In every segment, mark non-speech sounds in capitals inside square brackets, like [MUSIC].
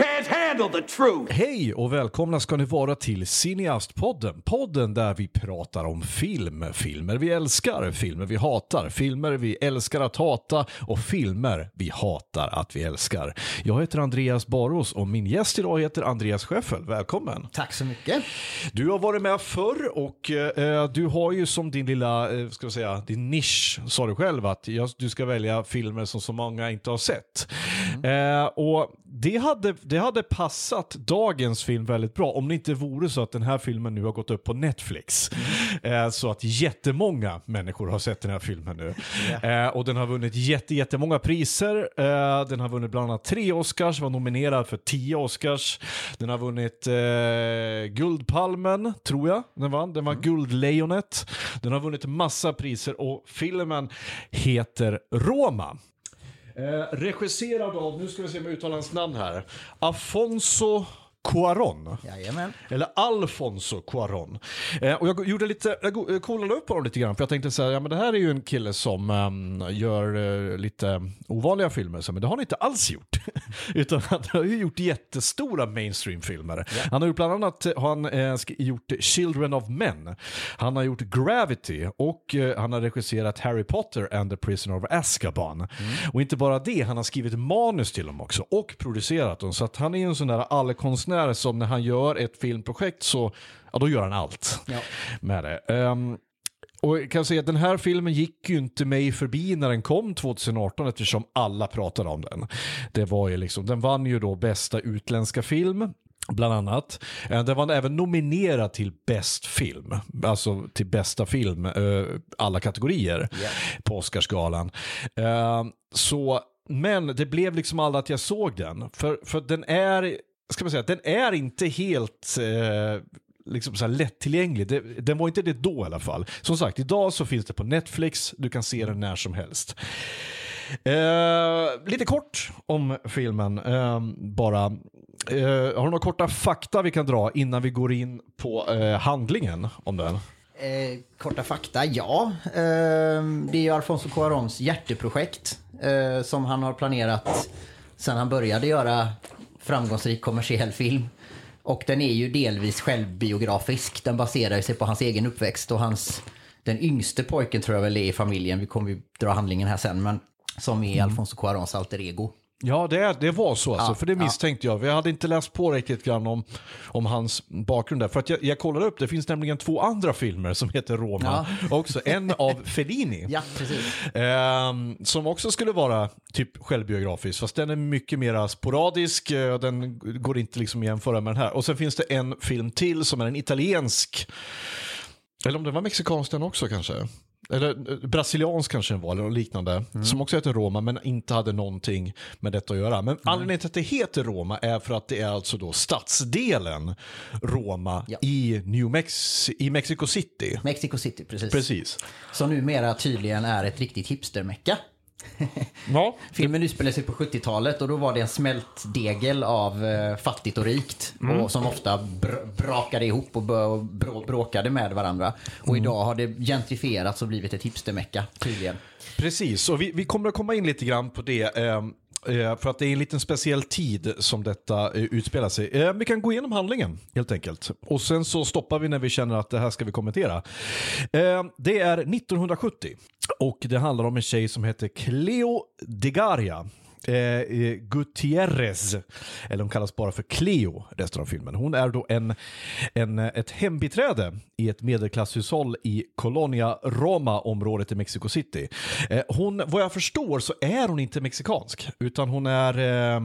Can't handle the truth! Hej och välkomna ska ni vara till Cineastpodden. Podden där vi pratar om film. Filmer vi älskar, filmer vi hatar, filmer vi älskar att hata och filmer vi hatar att vi älskar. Jag heter Andreas Baros och min gäst idag heter Andreas Scheffel. Välkommen! Tack så mycket. Du har varit med förr och eh, du har ju som din lilla, eh, ska vi säga, din nisch, sa du själv, att jag, du ska välja filmer som så många inte har sett. Eh, och det hade, det hade passat dagens film väldigt bra om det inte vore så att den här filmen nu har gått upp på Netflix. Eh, så att jättemånga människor har sett den här filmen nu. Eh, och den har vunnit jätte, jättemånga priser. Eh, den har vunnit bland annat tre Oscars, var nominerad för tio Oscars. Den har vunnit eh, Guldpalmen, tror jag den vann. Den var Guldlejonet. Den har vunnit massa priser och filmen heter Roma. Eh, regisserad av, nu ska vi se om jag uttalar hans namn här, Afonso Cuarón. Jajamän. Eller Alfonso Cuarón. Eh, och jag gjorde lite, jag eh, kollade upp honom lite grann för jag tänkte så här, ja men det här är ju en kille som ehm, gör eh, lite ovanliga filmer, så, men det har han inte alls gjort. [LAUGHS] Utan han har ju gjort jättestora mainstream-filmer. Han har gjort bland annat eh, har han, eh, gjort Children of Men. Han har gjort Gravity och eh, han har regisserat Harry Potter and the Prisoner of Azkaban. Och inte bara det, han har skrivit manus till dem också och producerat dem. Så att han är ju en sån där allkonstnär som när han gör ett filmprojekt så ja, då gör han allt Ja. med det. Ehm, och jag kan säga att den här filmen gick ju inte mig förbi när den kom 2018 eftersom alla pratade om den. Det var ju liksom, den vann ju då bästa utländska film. Bland annat. Eh, Den var även nominerad till bäst film. Alltså till bästa film. eh, Alla kategorier på Oscarsgalan. Eh, Så, men det blev liksom aldrig att jag såg den. För, för den är, ska man säga, den är inte helt eh, liksom så här lättillgänglig. Det, den var inte det då i alla fall. Som sagt, idag så finns det på Netflix. Du kan se den när som helst. Eh, lite kort om filmen eh, bara. Eh, har du några korta fakta vi kan dra innan vi går in på eh, handlingen om den? Eh, korta fakta, ja. Eh, det är ju Alfonso Cuarons hjärteprojekt eh, som han har planerat sen han började göra framgångsrik kommersiell film. Och den är ju delvis självbiografisk. Den baserar sig på hans egen uppväxt och hans, den yngste pojken tror jag väl är i familjen. Vi kommer ju dra handlingen här sen, men som är Alfonso Cuaróns alter ego. Ja, det, det var så alltså, Ja, för det ja. misstänkte jag. Vi hade inte läst på riktigt grann om, om hans bakgrund där. För att jag, jag kollade upp, det finns nämligen två andra filmer som heter Roma. Också en av [LAUGHS] Fellini. Ja, precis. Ehm, som också skulle vara typ självbiografisk, fast den är mycket mer sporadisk, eh, den går inte liksom att jämföra med den här. Och sen finns det en film till som är en italiensk, eller om det var mexikansk den också kanske. Eller eh, brasiliansk kanske den var, eller liknande. Som också heter Roma, men inte hade någonting med detta att göra. Men anledningen till att det heter Roma är för att det är alltså då stadsdelen Roma Ja. i, New Mex- i Mexico City. Mexico City, precis. Precis. Som numera tydligen är ett riktigt hipstermecka. [LAUGHS] Ja, Filmen utspelar sig på 70-talet och då var det en smältdegel av eh, fattigt och rikt. Och som ofta br- brakade ihop och brå- bråkade med varandra. Och idag har det gentrifierats och blivit ett hipstermecka tydligen. Precis, och vi, vi kommer att komma in lite grann på det. Eh, eh, för att det är en liten speciell tid som detta eh, utspelar sig. Eh, vi kan gå igenom handlingen helt enkelt. Och sen så stoppar vi när vi känner att det här ska vi kommentera. Eh, det är 1970 och det handlar om en tjej som heter Cleo Degaria. Eh, eh, Gutierrez, eller hon kallas bara för Cleo resten av filmen. Hon är då en, en, eh, ett hembiträde i ett medelklasshushåll i Colonia Roma-området i Mexico City. Eh, hon, vad jag förstår så är hon inte mexikansk, utan hon är eh,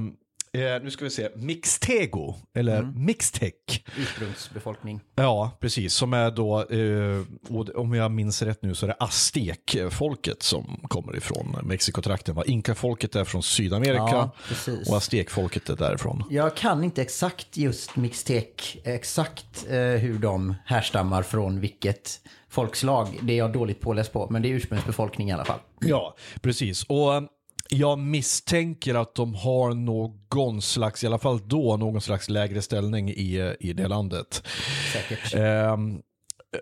Eh, nu ska vi se, Mixtego, eller Mixtec. Ursprungsbefolkning. Ja, precis. Som är då, eh, om jag minns rätt nu, så är det aztekfolket som kommer ifrån Mexikotrakten. Inka-folket är från Sydamerika Ja, precis. och aztekfolket är därifrån. Jag kan inte exakt just Mixtec, exakt eh, hur de härstammar från vilket folkslag. Det är jag dåligt påläst på, men det är ursprungsbefolkning i alla fall. Ja, precis. Och jag misstänker att de har någon slags, i alla fall då, någon slags lägre ställning i, i det landet. Säkert. Ehm,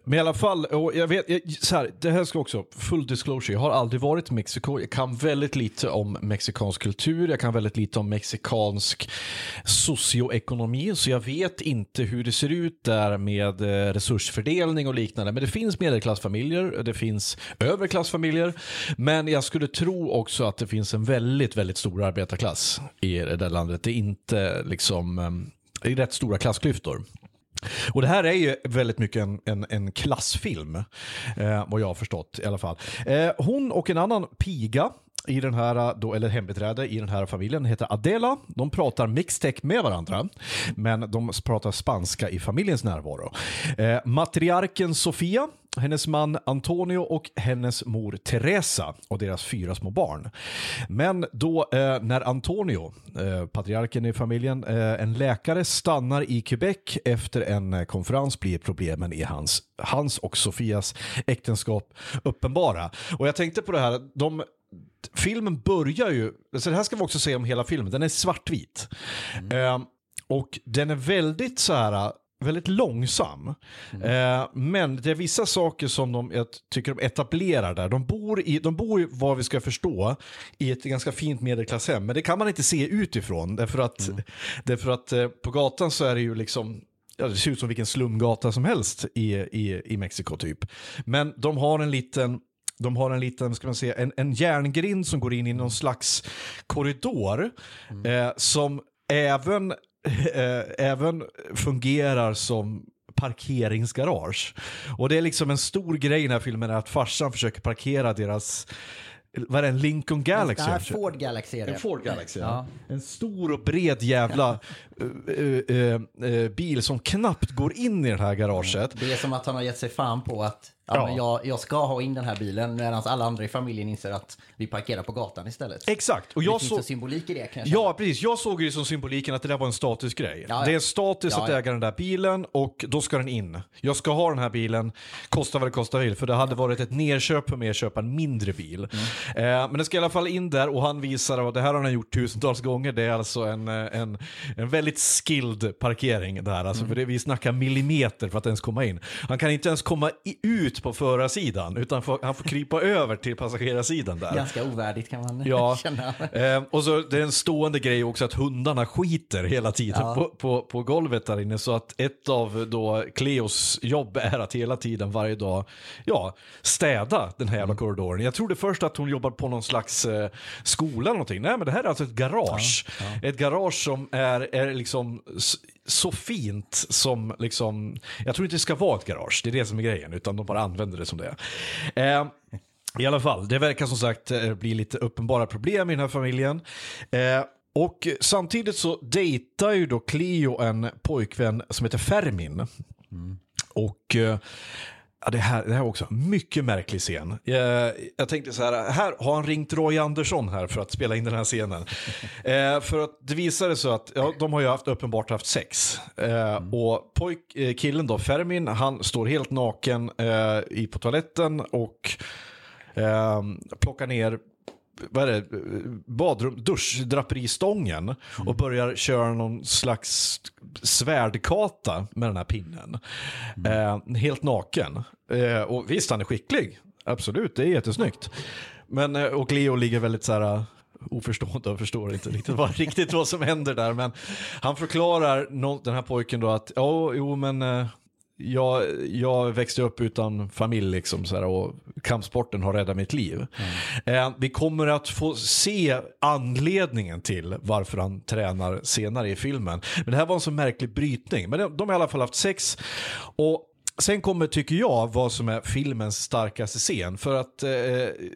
men i alla fall, och jag vet, jag, så här, det här ska också, full disclosure, jag har aldrig varit i Mexiko. Jag kan väldigt lite om mexikansk kultur, jag kan väldigt lite om mexikansk socioekonomi, så jag vet inte hur det ser ut där med eh, resursfördelning och liknande. Men det finns medelklassfamiljer, det finns överklassfamiljer, men jag skulle tro också att det finns en väldigt, väldigt stor arbetarklass i det där landet. Det är inte liksom, eh, det är rätt stora klassklyftor. Och det här är ju väldigt mycket en, en, en klassfilm, eh, vad jag har förstått i alla fall. Eh, hon och en annan piga i den här, eh, då, eller hembiträde i den här familjen heter Adela. De pratar mixtech med varandra, men de pratar spanska i familjens närvaro. Eh, matriarken Sofia, hennes man Antonio och hennes mor Teresa och deras fyra små barn. Men då eh, när Antonio, eh, patriarken i familjen, eh, en läkare stannar i Quebec efter en eh, konferens blir problemen i hans, hans och Sofias äktenskap uppenbara. Och jag tänkte på det här, de filmen börjar ju, så det här ska vi också säga om hela filmen, den är svartvit. Eh, och den är väldigt så här, väldigt långsam. Eh, men det är vissa saker som de, jag tycker de etablerar där. De bor, i, de bor vad vi ska förstå, i ett ganska fint medelklasshem. Men det kan man inte se utifrån. Därför att, därför att eh, på gatan så är det ju liksom Ja, det ser ut som vilken slumgata som helst i, i, i Mexiko typ. Men de har en liten de har en liten, ska man säga, en, en järngrind som går in i någon slags korridor eh, som även, [LAUGHS] även fungerar som parkeringsgarage. Och det är liksom en stor grej i den här filmen är att farsan försöker parkera deras vad är det, en Lincoln Galaxy? Det här Ford Galaxy är det. En Ford Galaxy, ja. En stor och bred jävla eh, eh, eh, bil som knappt går in i det här garaget. Det är som att han har gett sig fan på att ja, Ja. Men jag, jag ska ha in den här bilen medan alla andra i familjen inser att vi parkerar på gatan istället. Exakt. Och det jag finns så... en symbolik i det kan jag känna. Ja, precis. Jag såg det som symboliken att det där var en statusgrej. Ja, ja. Det är status att äga den där bilen och då ska den in. Jag ska ha den här bilen, kosta vad det kostar vill, för det hade varit ett nerköp för mig att köpa en mindre bil. Mm. Eh, men det ska i alla fall in där och han visar, och det här har han gjort tusentals gånger, det är alltså en, eh, en, en väldigt skilled parkering där. Alltså, Mm. för det, vi snackar millimeter för att ens komma in. Han kan inte ens komma i, ut på förarsidan, utan får, han får krypa [LAUGHS] över till passagerarsidan där. Ganska ovärdigt kan man Ja, [LAUGHS] känna. eh, och så det är en stående grej också att hundarna skiter hela tiden Ja. på, på, på golvet där inne. Så att ett av då Cleos jobb är att hela tiden, varje dag, ja, städa den här Mm. jävla korridoren. Jag trodde först att hon jobbar på någon slags eh, skola eller någonting. Nej, men det här är alltså ett garage. Ett garage som är, är liksom så fint som liksom, jag tror inte det ska vara ett garage, det är det som är grejen, utan de bara använder det som det är. Eh, i alla fall, det verkar som sagt eh, bli lite uppenbara problem i den här familjen. Eh, och samtidigt så dejtar ju då Cleo en pojkvän som heter Fermin. Och eh, ja, det, här, det här är också mycket märklig scen. Jag, jag tänkte så här, här har han ringt Roy Andersson här för att spela in den här scenen. [LAUGHS] Eh, för att det visade sig att ja, de har ju haft, uppenbart haft sex. Eh, Och pojk, eh, killen då, Fermin, han står helt naken eh, i, på toaletten och eh, plockar ner vad är det, badrum, duschdraperistången och börjar köra någon slags svärdkata med den här pinnen. Eh, helt naken. Eh, och visst, han är skicklig. Absolut, det är jättesnyggt. Men, eh, och Leo ligger väldigt så här eh, oförstående och förstår inte riktigt vad, [LAUGHS] riktigt vad som händer där. Men han förklarar den här pojken då att, ja, jo men eh, jag, jag växte upp utan familj liksom så här, och kampsporten har räddat mitt liv. Eh, vi kommer att få se anledningen till varför han tränar senare i filmen. Men det här var en så märklig brytning. Men de, de har i alla fall haft sex. Och Sen kommer, tycker jag, vad som är filmens starkaste scen. För att eh,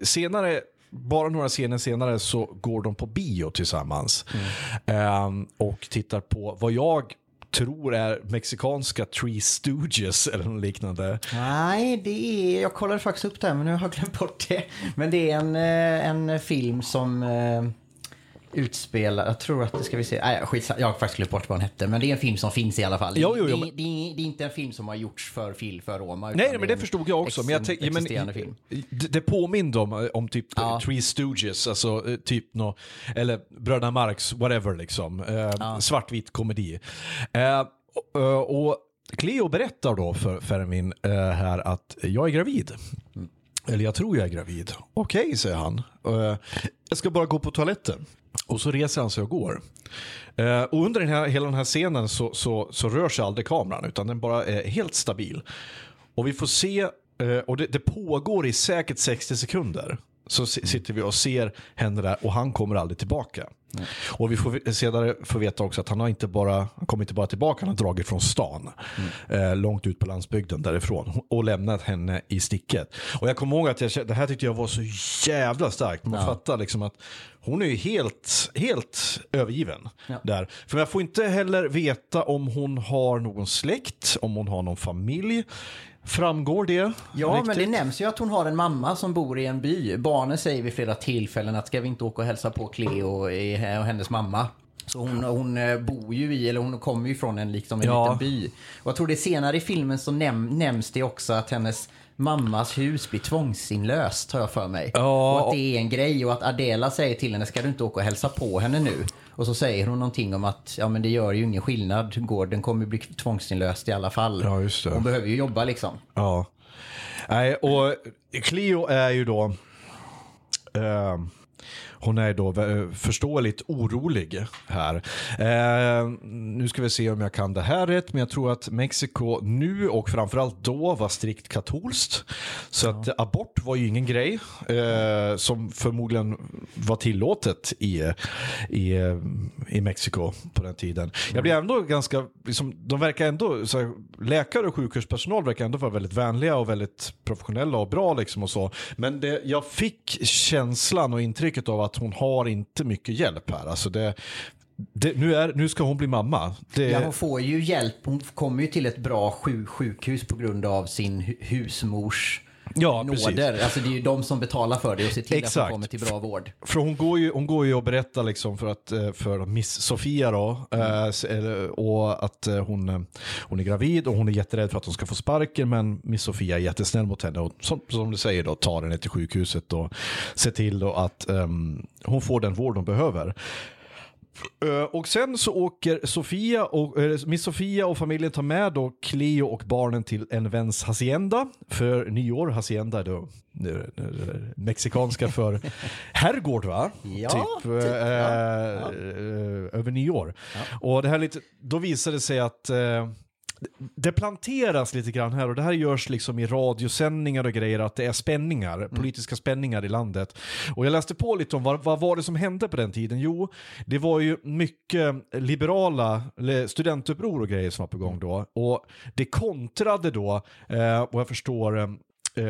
senare, bara några scener senare så går de på bio tillsammans. Eh, och tittar på vad jag tror är mexikanska Tree Stooges eller något liknande. Nej, det är, jag kollade faktiskt upp det här men nu har jag glömt bort det. Men det är en, eh, en film som eh, utspelar, jag tror att det ska vi se, nej skit, jag har faktiskt glömt bort vad den hette. Men det är en film som finns i alla fall. Jo, jo, det, jo, det, men- det, är- det är inte en film som har gjorts för film för Roma. Nej, men det en förstod jag också. Men jag tänk, ja, men, film. det, det påminde om, om typ Ja. Three Stooges, alltså eh, typ nå, eller Bröderna Marx, whatever liksom. Eh, Svartvit komedi. Eh, och, och Cleo berättar då för Fermin eh, här att jag är gravid. Eller jag tror jag är gravid. Okej, säger han. Eh, jag ska bara gå på toaletten. Och så reser han sig och går. Eh, och under den här, hela den här scenen så, så, så rör sig aldrig kameran utan den bara är helt stabil. Och vi får se, eh, och det, det pågår i säkert 60 sekunder. Så si- sitter vi och ser henne där och han kommer aldrig tillbaka. Och vi får senare få veta också att han har inte bara, han kommer inte bara tillbaka, han har dragit från stan. Eh, långt ut på landsbygden därifrån. Och lämnat henne i sticket. Och jag kommer ihåg att jag, det här tyckte jag var så jävla starkt. Man fattar liksom att hon är ju helt, helt övergiven. Där. För jag får inte heller veta om hon har någon släkt, om hon har någon familj. Framgår det? Ja, men riktigt? det nämns ju att hon har en mamma som bor i en by. Barnen säger vid flera tillfällen att ska vi inte åka och hälsa på Cleo och hennes mamma. Så hon, hon eh, bor ju i, eller hon kommer ju från en, liksom, en Ja. liten by. Och jag tror det senare i filmen så näm, nämns det också att hennes mammas hus blir tvångsinlöst, har jag för mig. Ja. Och att det är en grej och att Adela säger till henne, ska du inte åka och hälsa på henne nu? Och så säger hon någonting om att, ja men det gör ju ingen skillnad, gården kommer bli tvångsinlöst i alla fall. Ja, just det. Hon behöver ju jobba liksom. Ja. Nej, och Cleo är ju då... Eh, hon är då eh, förståeligt orolig här. Eh, nu ska vi se om jag kan det här rätt, men jag tror att Mexiko nu och framförallt då var strikt katolskt. Så att abort var ju ingen grej eh, som förmodligen var tillåtet i, i, i Mexiko på den tiden. Jag blir ändå ganska, liksom, de verkar ändå, så här, läkare och sjukhuspersonal verkar ändå vara väldigt vänliga och väldigt professionella och bra liksom och så. Men det, jag fick känslan och intrycket av att hon har inte mycket hjälp här. Alltså det, det, nu, är, nu ska hon bli mamma. Det, Ja, hon får ju hjälp. Hon kommer ju till ett bra sjukhus på grund av sin husmors Ja, precis. nåder. Alltså det är ju de som betalar för det och ser till att Exakt. hon kommer till bra vård. För hon går ju, hon går ju och berättar liksom för, att, eh, för Miss Sofia då, eh, eller- och att eh, hon, hon är gravid och hon är jätterädd för att hon ska få sparken men Miss Sofia är jättesnäll mot henne och som, som du säger då tar henne till sjukhuset och ser till att ehm, hon får den vård hon behöver. Eh, Och sen så åker Sofia och, eh, Miss Sofia och familjen tar med då Cleo och barnen till en väns hacienda för nyår. Hacienda då eh, eh, mexikanska för [LAUGHS] herrgård va? Ja, typ, typ, eh, ja. eh, över nyår. Och det här lite, då visar det sig att eh, det planteras lite grann här och det här görs liksom i radiosändningar och grejer att det är spänningar, politiska spänningar i landet. Och jag läste på lite om vad, vad var det som hände på den tiden? Jo, det var ju mycket liberala studentuppror och grejer som var på gång då. Och det kontrade då, eh, och jag förstår eh,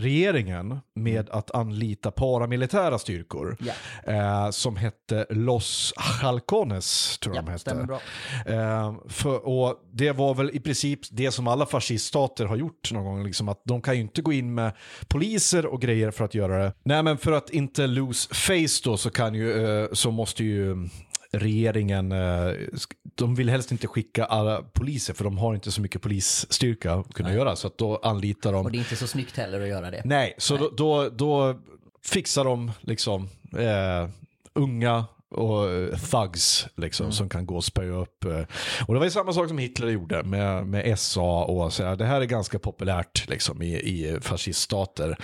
regeringen med att anlita paramilitära styrkor Ja. eh, som hette Los Halcones, tror jag de Ja, hette. bra. Eh, för, och det var väl i princip det som alla fasciststater har gjort någon gång, liksom att de kan ju inte gå in med poliser och grejer för att göra det. Nej men för att inte lose face då så kan ju, eh, så måste ju regeringen, eh, de vill helst inte skicka alla poliser för de har inte så mycket polisstyrka att kunna göra så att då anlitar de Och det är inte så snyggt heller att göra det. Nej, så Då, då, då fixar de liksom eh, unga och eh, thugs liksom, som kan gå och spöa upp. eh. Och det var ju samma sak som Hitler gjorde med, med SA och så här. Det här är ganska populärt liksom, i, i fasciststater.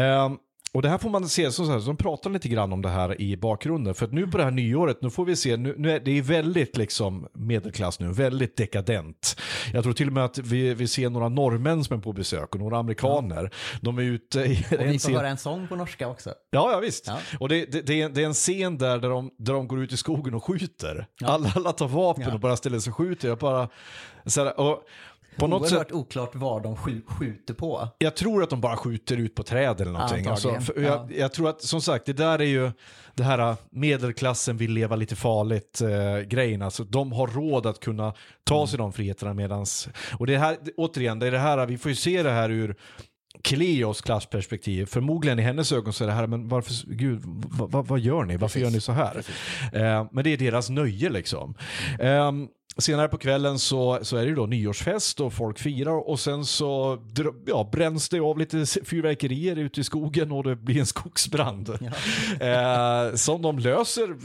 Ehm, och det här får man se, så så här, så de pratar lite grann om det här i bakgrunden. För att nu på det här nyåret, nu får vi se, nu, nu är det är väldigt liksom medelklass nu, väldigt dekadent. Jag tror till och med att vi, vi ser några norrmän som är på besök och några amerikaner. De är ute i Och vi en får scen. höra en sång på norska också. Ja, ja visst. Ja. Och det, det, det, är, det är en scen där, där, de, där de går ut i skogen och skjuter. Alla, alla tar vapen Ja. och bara ställer sig och skjuter. Jag bara... Så här, och på något sätt, Oerhört oklart vad de skj- skjuter på. jag tror att de bara skjuter ut på träd eller någonting. Alltså, för ja. jag, jag tror att, som sagt, det där är ju det här äh, medelklassen vill leva lite farligt eh, grejen. Alltså, de har råd att kunna ta Mm. sig de friheterna medans... Och det här, återigen, det är det här, vi får ju se det här ur Cleos klassperspektiv. Förmodligen i hennes ögon så är det här, men varför, gud, vad, vad, vad gör ni? Varför Precis. gör ni så här? Eh, men det är deras nöje liksom. Eh, senare på kvällen så, så är det ju då nyårsfest och folk firar och sen så ja, bränns det av lite fyrverkerier ute i skogen och det blir en skogsbrand. [LAUGHS] Eh, som de löser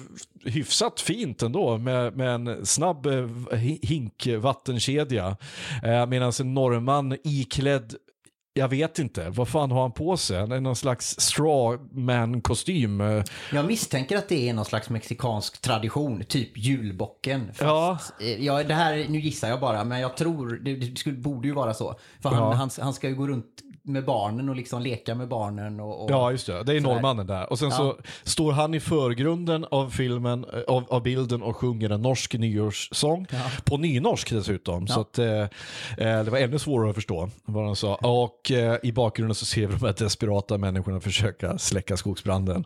hyfsat fint ändå med, med en snabb eh, hi- hinkvattenkedja. Eh, Medan en norrman iklädd jag vet inte, vad fan har han på sig? Någon slags strawman-kostym. Jag misstänker att det är någon slags mexikansk tradition, typ julbocken. Fast, Ja. eh, ja, det här, nu gissar jag bara, men jag tror, det, det skulle, borde ju vara så. För han, Ja. han, han ska ju gå runt med barnen och liksom leka med barnen. Och, och, Ja, just det. Det är norrmannen där. Och sen så står han i förgrunden av filmen, eh, av, av bilden och sjunger en norsk nyårssång. På nynorsk dessutom. Så att, eh, eh, det var ännu svårare att förstå vad han sa. Och eh, i bakgrunden så ser vi de här desperata människorna försöka släcka skogsbranden.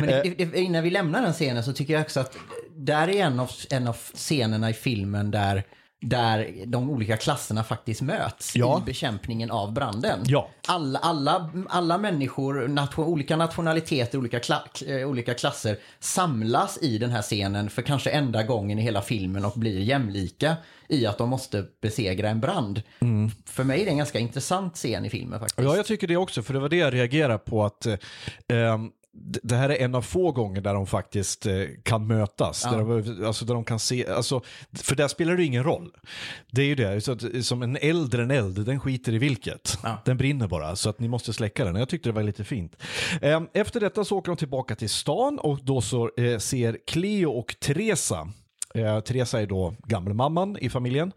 Men Eh. det, det, innan vi lämnar den scenen så tycker jag också att där är en av, en av scenerna i filmen där, där de olika klasserna faktiskt möts Ja. i bekämpningen av branden. Ja. Alla, alla, alla människor, nation, olika nationaliteter, olika, kla, eh, olika klasser samlas i den här scenen för kanske enda gången i hela filmen och blir jämlika i att de måste besegra en brand. För mig är det en ganska intressant scen i filmen faktiskt. Ja, jag tycker det också, för det var det jag reagerade på att eh, ehm, det här är en av få gånger där de faktiskt eh, kan mötas. Där, de, alltså, där de kan se, alltså, för där spelar det ingen roll. Det är ju det, så att, som en eld är en eld, den skiter i vilket. Den brinner bara, så att ni måste släcka den. Jag tyckte det var lite fint. Ehm, efter detta så åker de tillbaka till stan och då så eh, ser Cleo och Teresa Eh, Teresa är då gammelmamman i familjen.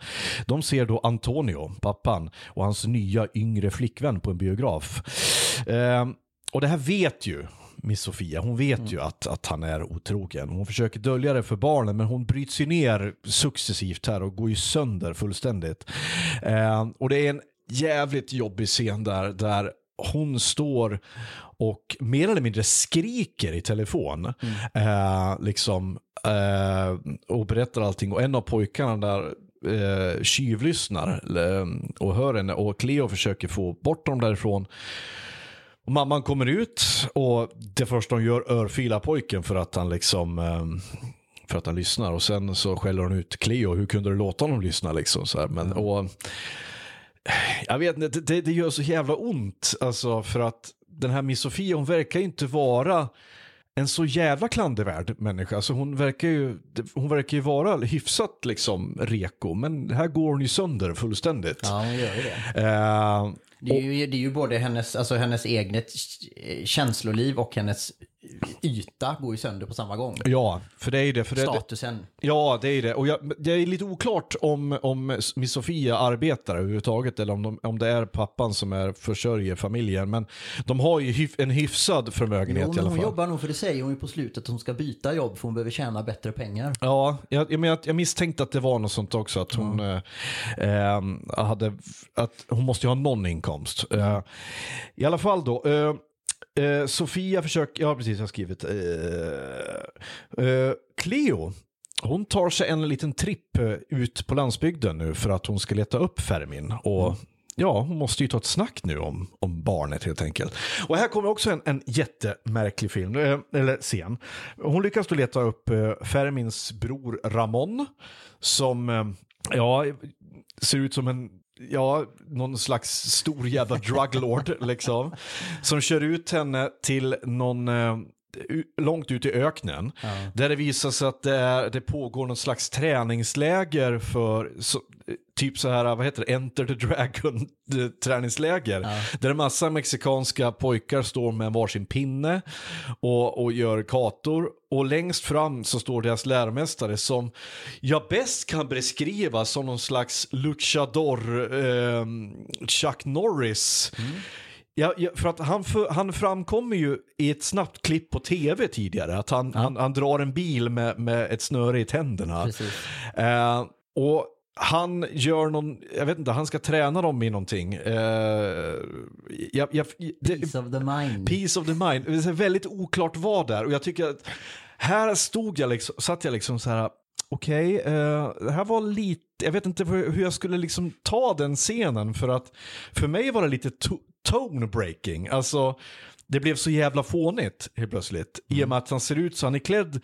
De ser då Antonio, pappan, och hans nya yngre flickvän på en biograf. Eh, och det här vet ju Miss Sofia. Hon vet ju att, att han är otrogen. Hon försöker dölja det för barnen men hon bryts ju ner successivt här och går ju sönder fullständigt. Eh, och det är en jävligt jobbig scen där, där hon står och mer eller mindre skriker i telefon. Eh, liksom, eh, och berättar allting. Och en av pojkarna där eh, tjuvlyssnar eh, och hör henne. Och Cleo försöker få bort dem därifrån. Och mamman kommer ut och det första hon gör örfilar pojken för att han liksom eh, för att han lyssnar. Och sen så skäller hon ut Cleo, hur kunde du låta honom lyssna liksom så här. Men, och, jag vet inte, det, det gör så jävla ont. Alltså för att den här Miss Sofia hon verkar ju inte vara en så jävla klandervärd människa. Alltså hon, verkar ju, hon verkar ju vara hyfsat liksom reko men här går hon ju sönder fullständigt. Ja, hon gör ju det. Eh, Det är, ju, det är ju både hennes, alltså hennes eget eh, känsloliv och hennes yta går ju sönder på samma gång. ja, för det är det. För det, Statusen. Ja, det är det. Och jag, det är lite oklart om, om Miss Sofia arbetar överhuvudtaget eller om, de, om det är pappan som är försörjer familjen. Men de har ju hyf, en hyfsad förmögenhet Jo, i alla hon fall. jobbar nog för det säger hon ju på slutet att hon ska byta jobb för hon behöver tjäna bättre pengar. Ja, jag, jag, jag, misstänkte att det var något sånt också. Att hon, eh, eh, hade, att hon måste ju ha någon inkomst. Eh, I alla fall då. Eh, eh, Sofia försöker, ja precis jag har skrivit. Eh, eh, Cleo, hon tar sig en liten tripp eh, ut på landsbygden nu för att hon ska leta upp Fermin. Och Ja, hon måste ju ta ett snack nu om, om barnet helt enkelt. Och här kommer också en, en jättemärklig film, eh, eller scen. Hon lyckas då leta upp eh, Fermins bror Ramon, som, ja, ser ut som en Ja, någon slags stor jävla druglord liksom. Som kör ut henne till någon, eh, långt ut i öknen. Där det visar sig att det, är, det pågår någon slags träningsläger för, så, typ så här, vad heter det, Enter the Dragon [LAUGHS] eh, träningsläger. Där en massa mexikanska pojkar står med varsin pinne och, och gör kator. Och längst fram så står deras lärmästare som jag bäst kan beskriva som någon slags luchador eh, Chuck Norris. Ja, ja, för att han, för, han framkommer ju i ett snabbt klipp på tv tidigare. Att han, han, han drar en bil med, med ett snöre i tänderna. Eh, och han gör någon, jag vet inte, han ska träna dem i någonting. Eh, jag, jag, det, Peace of the mind. Peace of the mind. Det är väldigt oklart vad där. Och jag tycker att här stod jag liksom, satt jag liksom så här, okej, eh, det här var lite, jag vet inte hur hur jag skulle liksom ta den scenen för att för mig var det lite to- tone breaking. Alltså, det blev så jävla fånigt helt plötsligt. I och med att han ser ut så, han är klädd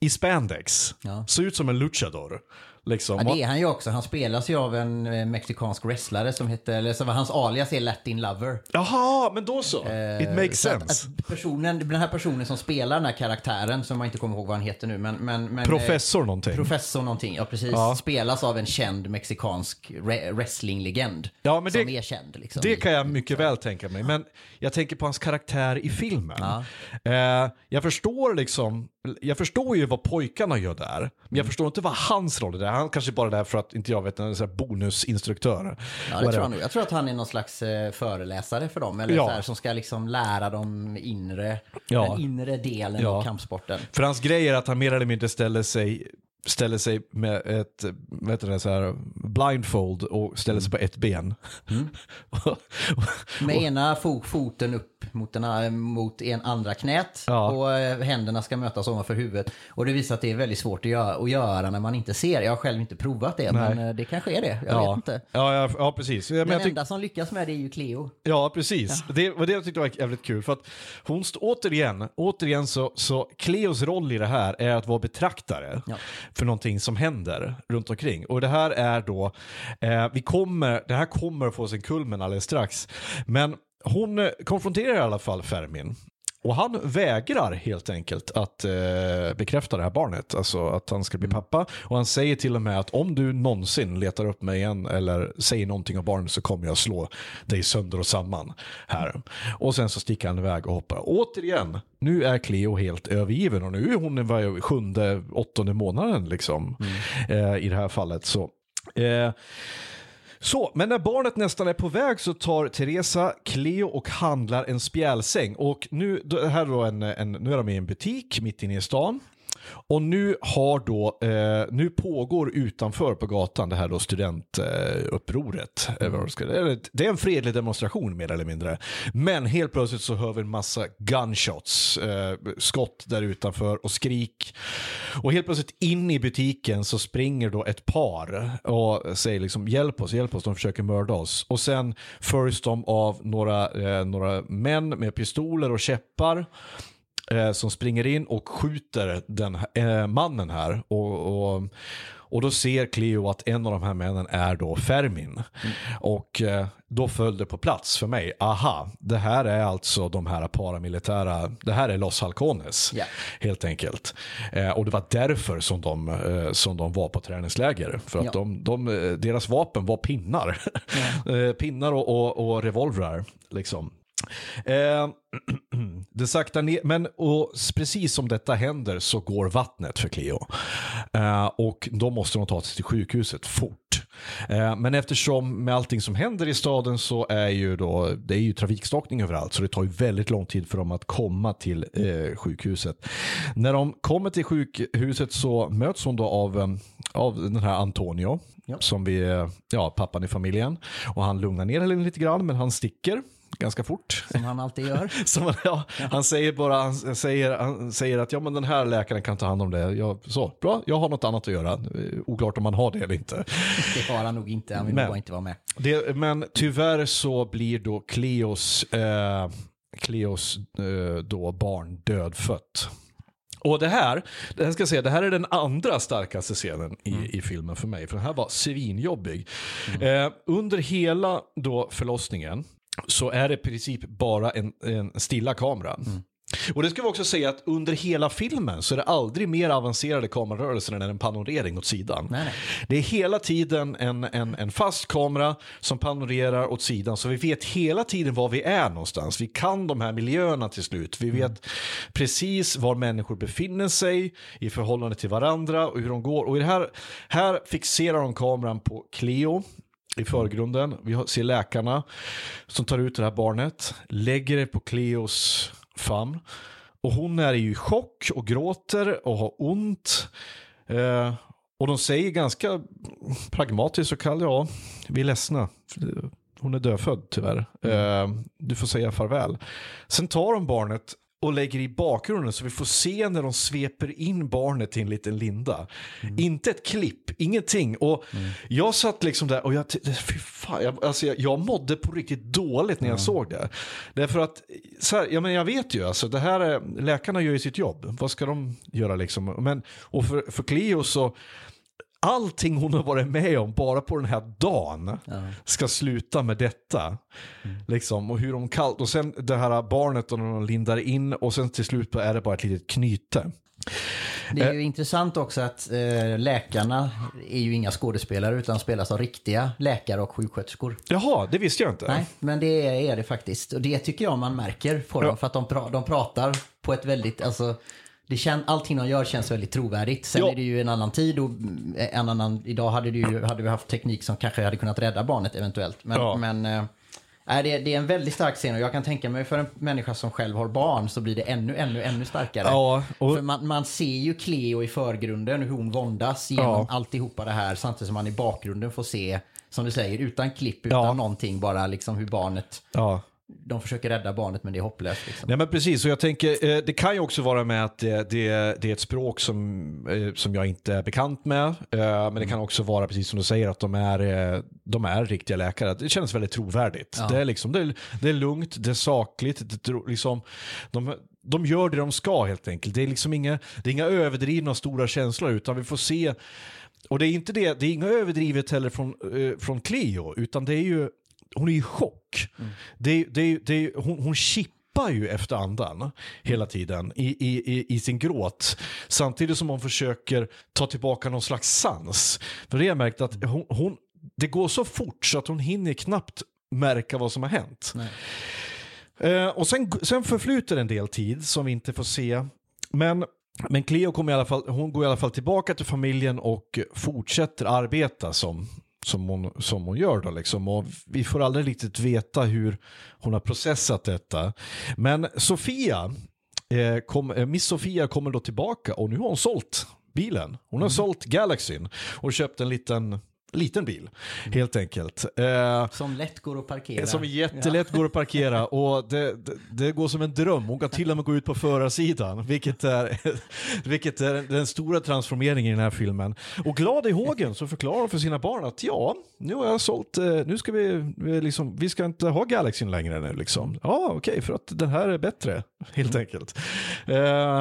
i spandex. Ja. Ser ut som en luchador. Liksom. Ja, det är han ju också. Han spelas ju av en eh, mexikansk wrestlare som heter, eller som hans alias är Latin Lover. Jaha, men då så. It Eh, makes så att- sense. Att personen, den här personen som spelar den här karaktären, som jag inte kommer ihåg vad han heter nu, men... men, men Professor eh, någonting. Professor någonting, ja precis. Ja. Spelas av en känd mexikansk re- wrestlinglegend. Ja, men som det- är känd liksom. Det kan jag mycket väl tänka mig. Men jag tänker på hans karaktär i filmen. Ja. Eh, jag förstår liksom, jag förstår ju vad pojkarna gör där. Men Mm. jag förstår inte vad hans roll är där. Han kanske bara är där för att, inte jag vet, en sån bonusinstruktör. Ja, det tror jag, jag tror att han är någon slags eh, föreläsare för dem. Eller Ja. så här, som ska liksom lära dem inre, Ja. den inre delen Ja. av kampsporten. För hans grej är att han mer eller mindre ställer sig ställer sig med ett heter det, så här, blindfold och ställer sig på ett ben. Mm. [LAUGHS] Med ena fo foten upp mot, den, a- mot en andra knät Ja. och eh, händerna ska mötas ovanför huvudet. Och det visar att det är väldigt svårt att göra, att göra när man inte ser. Jag har själv inte provat det, Nej. men eh, det kanske är det. Jag ja. vet inte. Ja, ja, ja, precis. Men Den jag enda som lyckas med det är ju Cleo. Ja, precis. Det var det jag tyckte var jävligt kul. För att hon, återigen, återigen så, så Cleos roll i det här är att vara betraktare Ja för någonting som händer runt omkring. Och det här är då, eh, vi kommer, det här kommer att få sin kulmen alldeles strax. Men hon eh, konfronterar i alla fall Fermin. Och han vägrar helt enkelt att eh, bekräfta det här barnet, alltså att han ska bli pappa. Och han säger till och med att om du någonsin letar upp mig igen eller säger någonting om barnet så kommer jag slå dig sönder och samman här. Och sen så sticker han iväg och hoppar. Återigen, nu är Cleo helt övergiven och nu är hon i sjunde, åttonde månaden liksom eh, i det här fallet. Så eh, så, men när barnet nästan är på väg så tar Teresa Cleo och handlar en spjälsäng. Och nu, det här då en, en, nu är de i en butik mitt inne i stan. Och nu har då, eh, nu pågår utanför på gatan det här då studentupproret. Eh, det det är en fredlig demonstration mer eller mindre. Men helt plötsligt så hör vi en massa gunshots, eh, skott där utanför och skrik. Och helt plötsligt in i butiken så springer då ett par och säger liksom hjälp oss, hjälp oss, de försöker mörda oss. Och sen följs de av några, eh, några män med pistoler och käppar eh, som springer in och skjuter den eh, mannen här. Och, och, och då ser Cleo att en av de här männen är då Fermin. Och eh, då föll det på plats för mig. Aha, det här är alltså de här paramilitära, det här är Los Halcones. Ja. Helt enkelt. Eh, och det var därför som de, eh, som de var på träningsläger. För att Ja. de, de, eh, deras vapen var pinnar. [LAUGHS] Eh, pinnar och, och, och revolvrar. Liksom. Eh, [CLEARS THROAT] det saktar ner, men och precis som detta händer så går vattnet för Cleo. Eh, och då måste de ta sig till sjukhuset fort. Eh, men eftersom med allting som händer i staden så är ju då, det är ju trafikstockning överallt så det tar ju väldigt lång tid för dem att komma till eh, sjukhuset. När de kommer till sjukhuset så möts hon då av, eh, av den här Antonio. Som vi, eh, ja, pappan i familjen. Och han lugnar ner henne lite grann men han sticker ganska fort. Som han alltid gör. [LAUGHS] Som, ja, Han säger bara, han säger, han säger att ja, men den här läkaren kan ta hand om det. Jag, så, bra, jag har något annat att göra. Oklart om han har det eller inte. [LAUGHS] Det har han nog inte. Han vill Men- bara inte vara med. Det, men tyvärr så blir då Cleos, eh, Cleos eh, då barn dödfött. Och det här, det här ska jag säga, det här är den andra starkaste scenen i, i filmen för mig. För den här var svinjobbig. Eh, under hela då förlossningen så är det i princip bara en, en stilla kamera. Och det ska vi också säga att under hela filmen så är det aldrig mer avancerade kamerarörelser än en panorering åt sidan. Nej, nej. Det är hela tiden en, en, en fast kamera som panorerar åt sidan så vi vet hela tiden var vi är någonstans. Vi kan de här miljöerna till slut. Vi vet precis var människor befinner sig i förhållande till varandra och hur de går. Och i det här, här fixerar de kameran på Cleo i förgrunden. Vi ser läkarna som tar ut det här barnet, lägger det på Cleos famn. Och hon är ju i chock och gråter och har ont. Eh, och de säger ganska pragmatiskt och kallt, ja, vi är ledsna. Hon är dödfödd tyvärr. Eh, du får säga farväl. Sen tar de barnet och lägger i bakgrunden så vi får se när de sveper in barnet i en liten linda. Inte ett klipp, ingenting. Och jag satt liksom där och jag, fy fan, jag, alltså jag, jag mådde på riktigt dåligt när jag såg det. Därför att, så här, ja men jag vet ju, alltså det här är, läkarna gör ju sitt jobb. Vad ska de göra liksom? Men, och för, för Cleo så, allting hon har varit med om bara på den här dagen ska sluta med detta. Liksom, och hur de kallt, och sen det här barnet och de lindar in och sen till slut är det bara ett litet knyte. Det är ju intressant också att eh, läkarna är ju inga skådespelare utan spelas av riktiga läkare och sjuksköterskor. Jaha, det visste jag inte. Nej, men det är det faktiskt. Och det tycker jag man märker på dem. För att de, pra- de pratar på ett väldigt, alltså, det kän, allting de gör känns väldigt trovärdigt. Sen Ja. är det ju en annan tid och en annan, idag hade, det ju, hade vi haft teknik som kanske hade kunnat rädda barnet eventuellt. Men, Ja. men eh, nej, det, det är en väldigt stark scen och jag kan tänka mig för en människa som själv har barn så blir det ännu, ännu, ännu starkare. Ja, och- För man, man ser ju Cleo i förgrunden, hur hon våndas genom Ja. alltihopa det här samtidigt som man i bakgrunden får se, som du säger, utan klipp, utan Ja. någonting, bara liksom hur barnet Ja. De försöker rädda barnet men det är hopplöst. Liksom. Nej men precis, och jag tänker, eh, det kan ju också vara med att det, det, det är ett språk som, eh, som jag inte är bekant med. Eh, men det kan också vara, precis som du säger, att de är, de är riktiga läkare. Det känns väldigt trovärdigt. Ja. Det, är liksom, det, är, det är lugnt, det är sakligt, det, liksom, de, de gör det de ska helt enkelt. Det är liksom inga, det är inga överdrivna stora känslor utan vi får se och det är inte det, det är inga överdrivet heller från, eh, från Cleo, utan det är ju, hon är i chock. Det, det, det, hon, hon chippar ju efter andan hela tiden i, i, i, sin gråt. Samtidigt som hon försöker ta tillbaka någon slags sans. För det har jag märkt att hon, hon, det går så fort så att hon hinner knappt märka vad som har hänt. Eh, och sen, sen förflyter en del tid som vi inte får se. Men, men Cleo kommer i alla fall, hon går i alla fall tillbaka till familjen och fortsätter arbeta som, som, hon, som hon gör. Då liksom. och vi får aldrig riktigt veta hur hon har processat detta. Men Sofia, eh, kom, eh, Miss Sofia kommer då tillbaka och nu har hon sålt bilen. Hon har sålt Galaxyn och köpt en liten, liten bil helt enkelt. Eh, Som lätt går att parkera. som jättelätt går att parkera [LAUGHS] och det, det, det går som en dröm. Hon kan till och med gå ut på förarsidan, vilket är, [LAUGHS] vilket är den stora transformeringen i den här filmen. Och glad i hågen så förklarar hon för sina barn att ja, nu har jag sålt, eh, nu ska vi, vi, liksom, vi ska inte ha Galaxyn längre nu liksom. Ja, okej, för att den här är bättre, [LAUGHS] helt enkelt. Eh,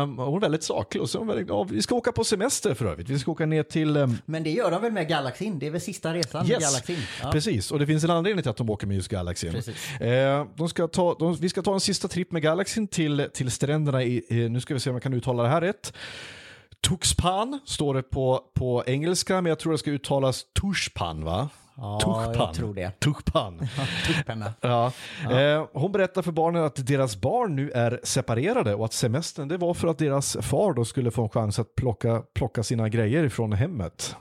hon är väldigt saklig och så väldigt, ja, vi ska åka på semester för övrigt. Vi ska åka ner till eh, Men det gör de väl med Galaxin? Det är väl sista resan med Yes, Galaxin? Ja. precis. Och det finns en anledning till att de åker med just Galaxyn. Precis. Eh, de ska ta, de, vi ska ta en sista tripp med Galaxyn till, till stränderna i, i, nu ska vi se om jag kan uttala det här rätt. Tuxpan står det på, på engelska, men jag tror det ska uttalas Tushpan va? Ja, Tuchpan. jag tror det. Tuchpan. [LAUGHS] Tuschpenna. Ja. Eh, hon berättar för barnen att deras barn nu är separerade och att semestern det var för att deras far då skulle få en chans att plocka, plocka sina grejer ifrån hemmet.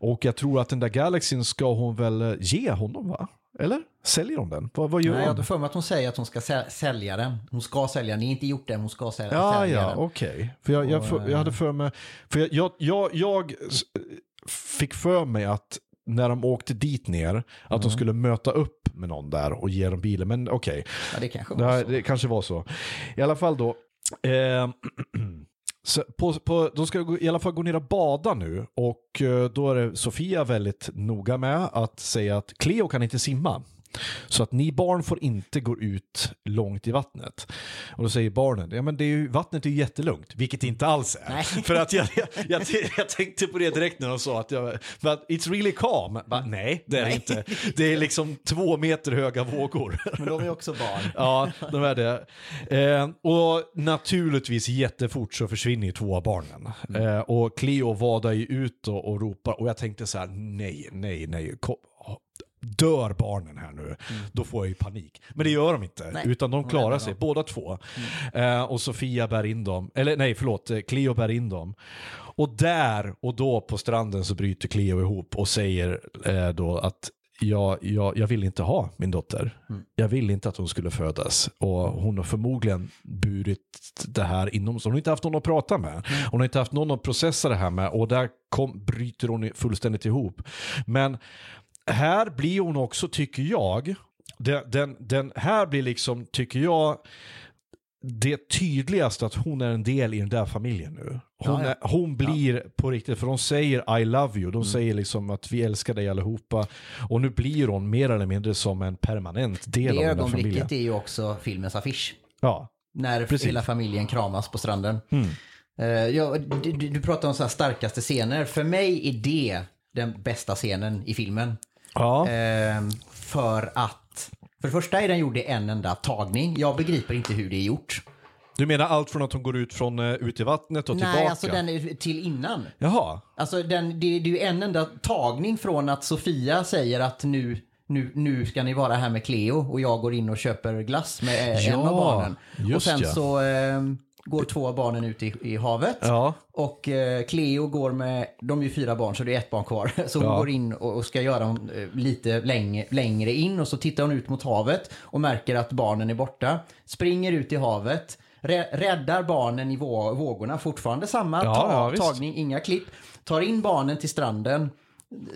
Och jag tror att den där Galaxyn ska hon väl eh, ge honom va? Eller? Säljer hon den? Vad, vad gör Nej, jag hon? har för mig att hon säger att hon ska säl- sälja den. Hon ska sälja den. Ni har inte gjort det, men hon ska Ja, sälja ja, den. okej. För jag, jag, för, jag hade för mig, för jag, jag, jag, jag fick för mig att när de åkte dit ner, att de skulle möta upp med någon där och ge dem bilen. Men okej, Ja, det kanske var så. det kanske var så. I alla fall då. Eh, [CLEARS THROAT] så på, på, de ska i alla fall gå ner och bada nu och eh, då är det Sofia väldigt noga med att säga att Cleo kan inte simma. Så att ni barn får inte gå ut långt i vattnet. Och då säger barnen, ja men det är ju, vattnet är ju jättelugnt, vilket det inte alls är. Nej. För att jag, jag, jag, jag tänkte på det direkt när de sa att jag, but it's really calm. Bara, nej, det är det inte. Det är liksom två meter höga vågor. Men de är också barn. [LAUGHS] Ja, de är det. Eh, och naturligtvis jättefort så försvinner ju två av barnen. Eh, och Cleo vadar ju ut och, och ropar och jag tänkte så här, nej, nej, nej. Kom, dör barnen här nu, då får jag ju panik. Men det gör de inte, Nej, utan de klarar sig, båda två. Eh, och Sofia bär in dem, eller nej förlåt, eh, Cleo bär in dem. Och där och då på stranden så bryter Cleo ihop och säger eh, då att jag, jag, jag vill inte ha min dotter. Jag vill inte att hon skulle födas. Och hon har förmodligen burit det här inom sig. Hon har inte haft någon att prata med. Hon har inte haft någon att processa det här med. Och där kom, bryter hon fullständigt ihop. Men här blir hon också, tycker jag, den, den, den här blir liksom, tycker jag, det är tydligast att hon är en del i den där familjen nu. Hon, Ja, ja. Är, hon blir på riktigt, för de säger I love you, de säger liksom att vi älskar dig allihopa. Och nu blir hon mer eller mindre som en permanent del Det av den där familjen. ögonblicket är ju också filmens affisch. Ja, När Precis. hela familjen kramas på stranden. Eh, ja, du, du pratar om så här starkaste scener. För mig är det den bästa scenen i filmen. Ja. Ehm, för att, för det första är den gjord i en enda tagning. Jag begriper inte hur det är gjort. Du menar allt från att hon går ut, från, eh, ut i vattnet och Nej, tillbaka? alltså den är till innan. Jaha, Alltså den, det, det är ju en enda tagning från att Sofia säger att nu, nu, nu ska ni vara här med Cleo och jag går in och köper glass med eh, en Ja, av barnen. Och sen ja. så eh, går två av barnen ut i, i havet. Ja. Och eh, Cleo går med, de är ju fyra barn så det är ett barn kvar. [LAUGHS] Så hon Ja. går in och, och ska göra hon, eh, lite längre, längre in och så tittar hon ut mot havet och märker att barnen är borta. Springer ut i havet. rä- Räddar barnen i vå- vågorna, fortfarande samma Ja, ta- tagning, inga klipp. Tar in barnen till stranden,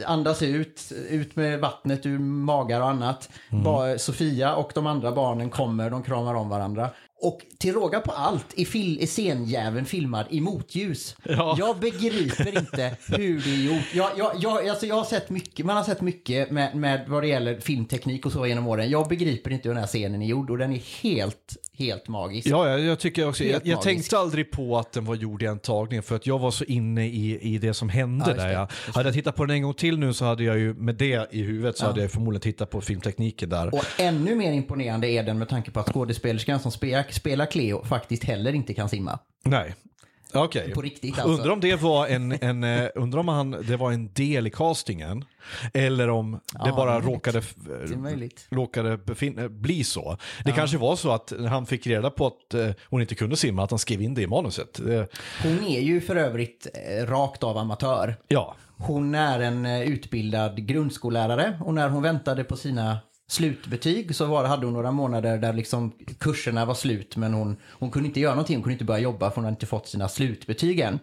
andas ut, ut med vattnet ur magar och annat. Mm. Sofia och de andra barnen kommer, de kramar om varandra. Och till råga på allt är, fil- är scenjäveln filmad i motljus. Ja. Jag begriper inte hur det är gjort. Jag, jag, jag, alltså jag har sett mycket, man har sett mycket med, med vad det gäller filmteknik och så genom åren. Jag begriper inte hur den här scenen är gjord och den är helt, helt magisk. Ja, jag, jag tycker också, jag, Helt jag tänkte aldrig på att den var gjord i en tagning för att jag var så inne i, i det som hände Ja, där. det, Jag, hade jag tittat på den en gång till nu så hade jag ju med det i huvudet så Ja. hade jag förmodligen tittat på filmtekniken där. Och ännu mer imponerande är den med tanke på att skådespelerskan som spelar, spelar Cleo faktiskt heller inte kan simma. Nej. Okej. På riktigt alltså. Undrar om det var en, en, eh, undrar om han, det var en del i castingen. Eller om det Ja, bara möjligt. råkade, Det är möjligt. råkade befin- bli så. Det kanske var så att han fick reda på att eh, hon inte kunde simma, att han skrev in det i manuset. Eh, Hon är ju för övrigt eh, rakt av amatör. ja, Hon är en eh, utbildad grundskollärare och när hon väntade på sina slutbetyg så var, hade hon några månader där liksom kurserna var slut men hon, hon kunde inte göra någonting, hon kunde inte börja jobba för hon hade inte fått sina slutbetyg än.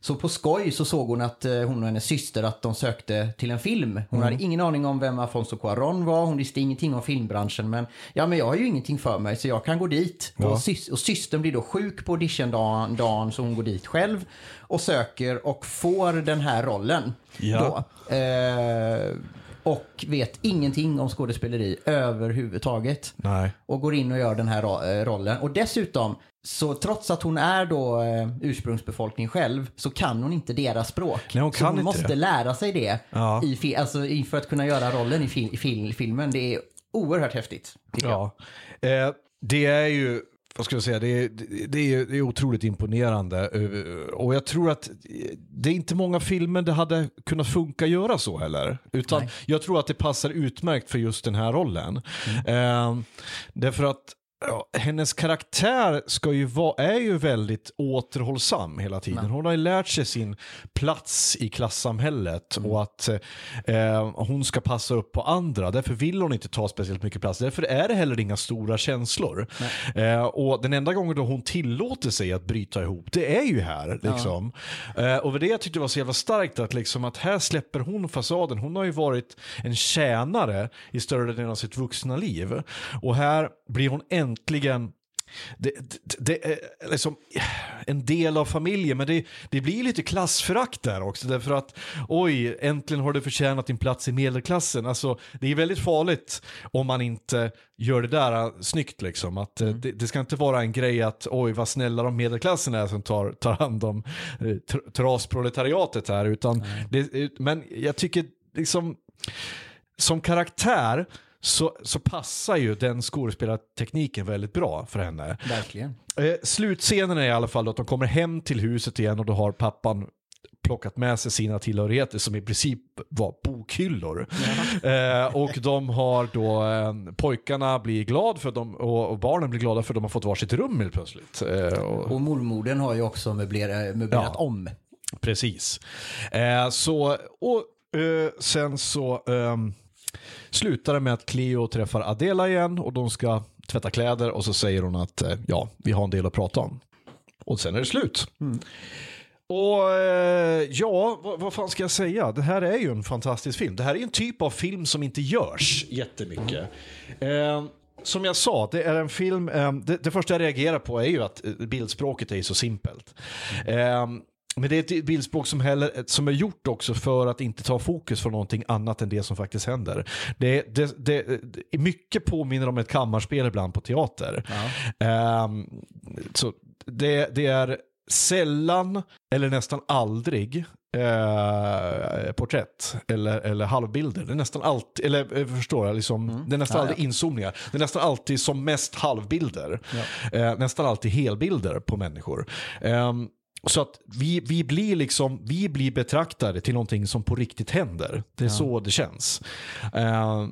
Så på skoj så såg hon att eh, hon och hennes syster att de sökte till en film. Hon hade ingen aning om vem Afonso Cuarón var, hon visste ingenting om filmbranschen men ja men jag har ju ingenting för mig så jag kan gå dit. Ja. Och, sys- och systern blir då sjuk på auditiondagen dagen, så hon går dit själv och söker och får den här rollen. Ja. Då. Eh, och vet ingenting om skådespeleri överhuvudtaget. nej. Och går in och gör den här ro- eh, rollen. Och dessutom, så trots att hon är då eh, ursprungsbefolkning själv, så kan hon inte deras språk. Nej, hon så hon måste det. lära sig det Ja. i, alltså, för att kunna göra rollen i, fil- i fil- filmen. Det är oerhört häftigt. Ja. Eh, det är ju, vad ska jag säga, det är, det är, det är otroligt imponerande. Eh, Och jag tror att det är inte många filmer det hade kunnat funka göra så heller. Utan Nej. jag tror att det passar utmärkt för just den här rollen. Eh, därför att Ja, hennes karaktär ska ju vara, är ju väldigt återhållsam hela tiden. Hon har ju lärt sig sin plats i klassamhället och att eh, hon ska passa upp på andra. Därför vill hon inte ta speciellt mycket plats. Därför är det heller inga stora känslor. Eh, och den enda gången då hon tillåter sig att bryta ihop, det är ju här. Liksom. Eh, och det jag tyckte var så jävla starkt att, liksom, att här släpper hon fasaden. Hon har ju varit en tjänare i större delen av sitt vuxna liv. Och här blir hon äntligen det, det, det är liksom en del av familjen, men det, det blir lite klassförakt där också. Därför att oj, äntligen har du förtjänat din plats i medelklassen. Alltså, det är väldigt farligt om man inte gör det där äh, snyggt. Liksom. Att, eh, det, det ska inte vara en grej att oj, vad snälla de medelklassen är som tar, tar hand om tr- trasproletariatet här. Utan det, men jag tycker liksom som karaktär så, så passar ju den skådespelartekniken väldigt bra för henne. Verkligen. Eh, slutscenen är i alla fall att de kommer hem till huset igen och då har pappan plockat med sig sina tillhörigheter som i princip var bokhyllor. Eh, och de har då, eh, pojkarna blir glada för dem och, och barnen blir glada för de har fått varsitt rum helt plötsligt. Eh, och, Och mormodern har ju också möblerat, möblerat Ja. om. Precis. Eh, så, och eh, sen så ehm, slutar det med att Cleo träffar Adela igen och de ska tvätta kläder och så säger hon att eh, ja, vi har en del att prata om. Och sen är det slut. Och eh, ja, vad, vad fan ska jag säga? Det här är ju en fantastisk film. Det här är en typ av film som inte görs jättemycket. Eh, som jag sa, det är en film, eh, det, det första jag reagerar på är ju att bildspråket är så simpelt. Eh, men det är ett bildspråk som, heller, som är gjort också för att inte ta fokus från någonting annat än det som faktiskt händer. Det, det, det, det mycket påminner om ett kammarspel ibland på teater. Ehm, så det, det är sällan eller nästan aldrig eh, porträtt eller, eller halvbilder. Det är nästan alltid, eller eh, förstår jag, liksom, det är nästan Ja, aldrig inzoomningar. Det är nästan alltid som mest halvbilder. Eh, nästan alltid helbilder på människor. Ehm, så att vi, vi, blir liksom, vi blir betraktade till någonting som på riktigt händer. Det är så det känns. Eh,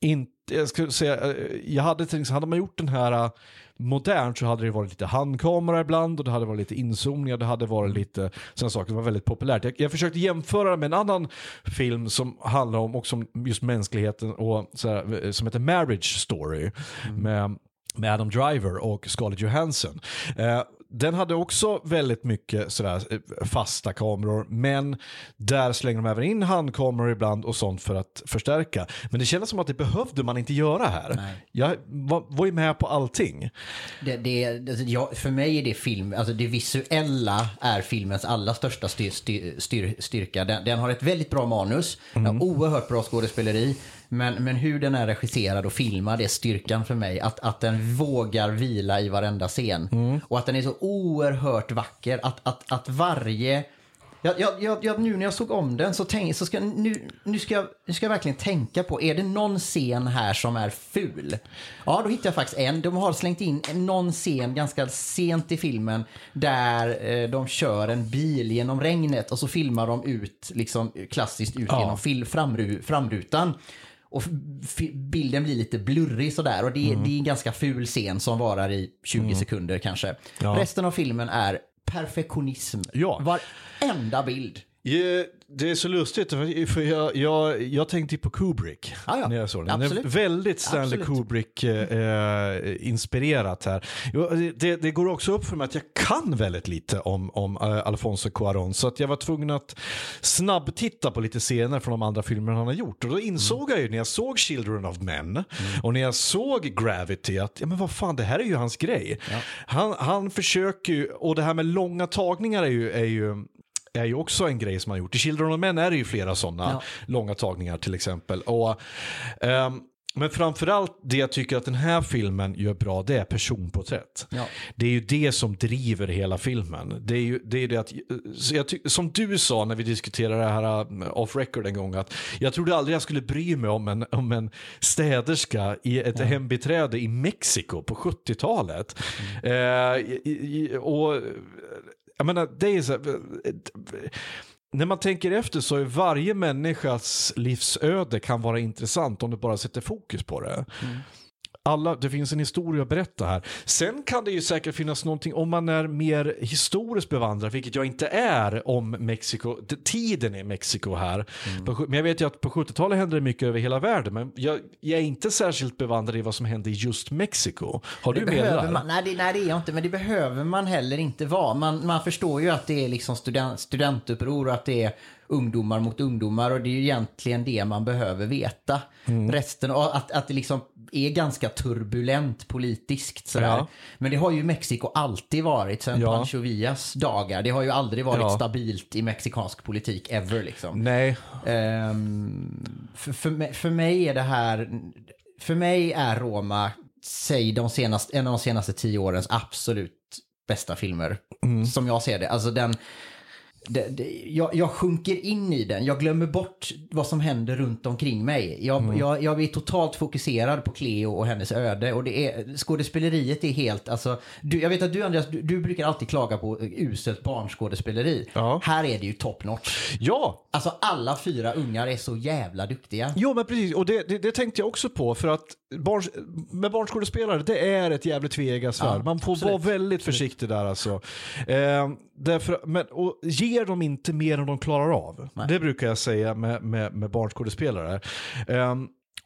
inte, jag, skulle säga, eh, jag hade tänkt, hade man gjort den här eh, modernt så hade det varit lite handkamera ibland och det hade varit lite inzoomningar, det hade varit lite sådana saker som var väldigt populärt. Jag, jag försökte jämföra med en annan film som handlar om också om just mänskligheten och här, som heter Marriage Story med, med Adam Driver och Scarlett Johansson. Eh, den hade också väldigt mycket sådär eh, fasta kameror, men där slänger de även in handkameror ibland och sånt för att förstärka. Men det kändes som att det behövde man inte göra här. Nej. Jag var, var ju med på allting. Det, det, alltså, jag, för mig är det film, alltså det visuella är filmens allra största styr, styr, styr, styrka. Den, den har ett väldigt bra manus, har oerhört bra skådespeleri. Men, men hur den är regisserad och filmad är styrkan för mig. Att, att den vågar vila i varenda scen. Och att den är så oerhört vacker. Att, att, att varje... Jag, jag, jag, nu när jag såg om den så, tänk, så ska, nu, nu, ska jag, nu ska jag verkligen tänka på, är det någon scen här som är ful? Ja, då hittar jag faktiskt en. De har slängt in någon scen ganska sent i filmen där eh, de kör en bil genom regnet och så filmar de ut, liksom klassiskt ut Ja. genom fil, framru, framrutan. Och bilden blir lite blurrig sådär och det, det är en ganska ful scen som varar i 20 sekunder kanske. Ja. Resten av filmen är perfektionism. Ja. Varenda bild. Ja, Det är så lustigt, för jag, jag, jag tänkte på Kubrick Ja, ja. när jag såg den. Absolut. väldigt Stanley. Kubrick-inspirerat här. Jo, Det, det går också upp för mig att jag kan väldigt lite om, om eh, Alfonso Cuarón, så att jag var tvungen att snabbtitta på lite scener från de andra filmerna han har gjort. Och då insåg jag ju när jag såg Children of Men och när jag såg Gravity att ja, men vad fan, det här är ju hans grej. Han, han försöker ju, och det här med långa tagningar är ju, är ju är ju också en grej som han gjort. I Children of Men är det ju flera sådana Ja. långa tagningar till exempel. Och, ehm, men framförallt det jag tycker att den här filmen gör bra, det är personporträtt. Ja. Det är ju det som driver hela filmen. Det är ju det, är det att, som du sa när vi diskuterade det här uh, off record en gång, att jag trodde aldrig jag skulle bry mig om en, om en städerska i ett hembiträde i Mexiko på 70-talet. Eh, i- i- och jag menar, det är så här, när man tänker efter så är varje människas livsöde kan vara intressant om du bara sätter fokus på det. Mm. Alla, det finns en historia att berätta här. Sen kan det ju säkert finnas någonting om man är mer historiskt bevandrad, vilket jag inte är om Mexiko, tiden i Mexiko här. Sju- Men jag vet ju att på 70-talet hände det mycket över hela världen, men jag, jag är inte särskilt bevandrad i vad som hände i just Mexiko. Har du Det med det där? man, nej, det, nej, det är jag inte, men det behöver man heller inte vara. Man, man förstår ju att det är liksom student, studentuppror och att det är ungdomar mot ungdomar och det är ju egentligen det man behöver veta. Mm. Resten, att, att det liksom är ganska turbulent politiskt sådär. Ja. Men det har ju Mexiko alltid varit sedan Ja. Pancho Villas dagar. Det har ju aldrig varit Ja. stabilt i mexikansk politik ever liksom. Nej, Ehm, för, för, mig- för mig är det här, för mig är Roma, säg de senaste, en av de senaste tio årens absolut bästa filmer. Som jag ser det. Alltså den, det, det, jag, jag sjunker in i den, jag glömmer bort vad som händer runt omkring mig. Jag, jag, jag är totalt fokuserad på Cleo och hennes öde. Och det är, skådespeleriet är helt, alltså, du, jag vet att du Andreas, du, du brukar alltid klaga på uselt barnskådespeleri. Ja. Här är det ju top notch. ja, Alltså alla fyra ungar är så jävla duktiga. Jo, men precis. Och det, det, det tänkte jag också på. För att barns, med barnskådespelare, det är ett jävligt tveeggat svärd. Ja, Man får absolut. vara väldigt försiktig där alltså. Eh, därför, men, och ger de inte mer än de klarar av. Det brukar jag säga med, med, med barnskådespelare. Eh,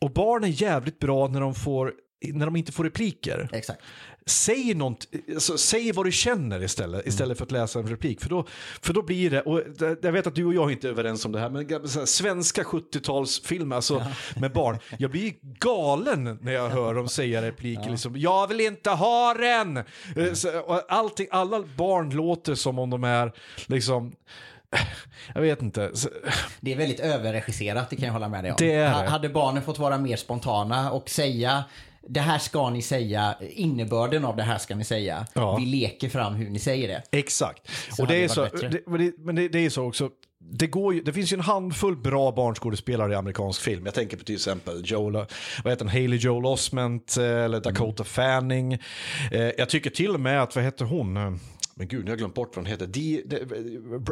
och barn är jävligt bra när de får när de inte får repliker. Exakt. Säg, något, alltså, säg vad du känner istället, istället för att läsa en replik. För då, för då blir det, och jag vet att du och jag inte är överens om det här, men så här, svenska 70-talsfilmer alltså, med barn. Jag blir galen när jag hör dem säga repliker. Liksom, jag vill inte ha den! Eh, Så, och allting, alla barn låter som om de är liksom, [LAUGHS] jag vet inte. Det är väldigt överregisserat, det kan jag hålla med dig om. Det är det. Hade barnen fått vara mer spontana och säga det här ska ni säga, innebörden av det här ska ni säga. Ja. Vi leker fram hur ni säger det. Exakt. Så och det är så, det, men det, det, är så också. Det, går ju, det finns ju en handfull bra barnskådespelare i amerikansk film. Jag tänker på till exempel Joel, vad heter han, Haley Joel Osment eh, eller Dakota Fanning. Eh, jag tycker till och med att, vad heter hon? Eh, Men gud, nu har jag glömt bort vad hon heter. De, de,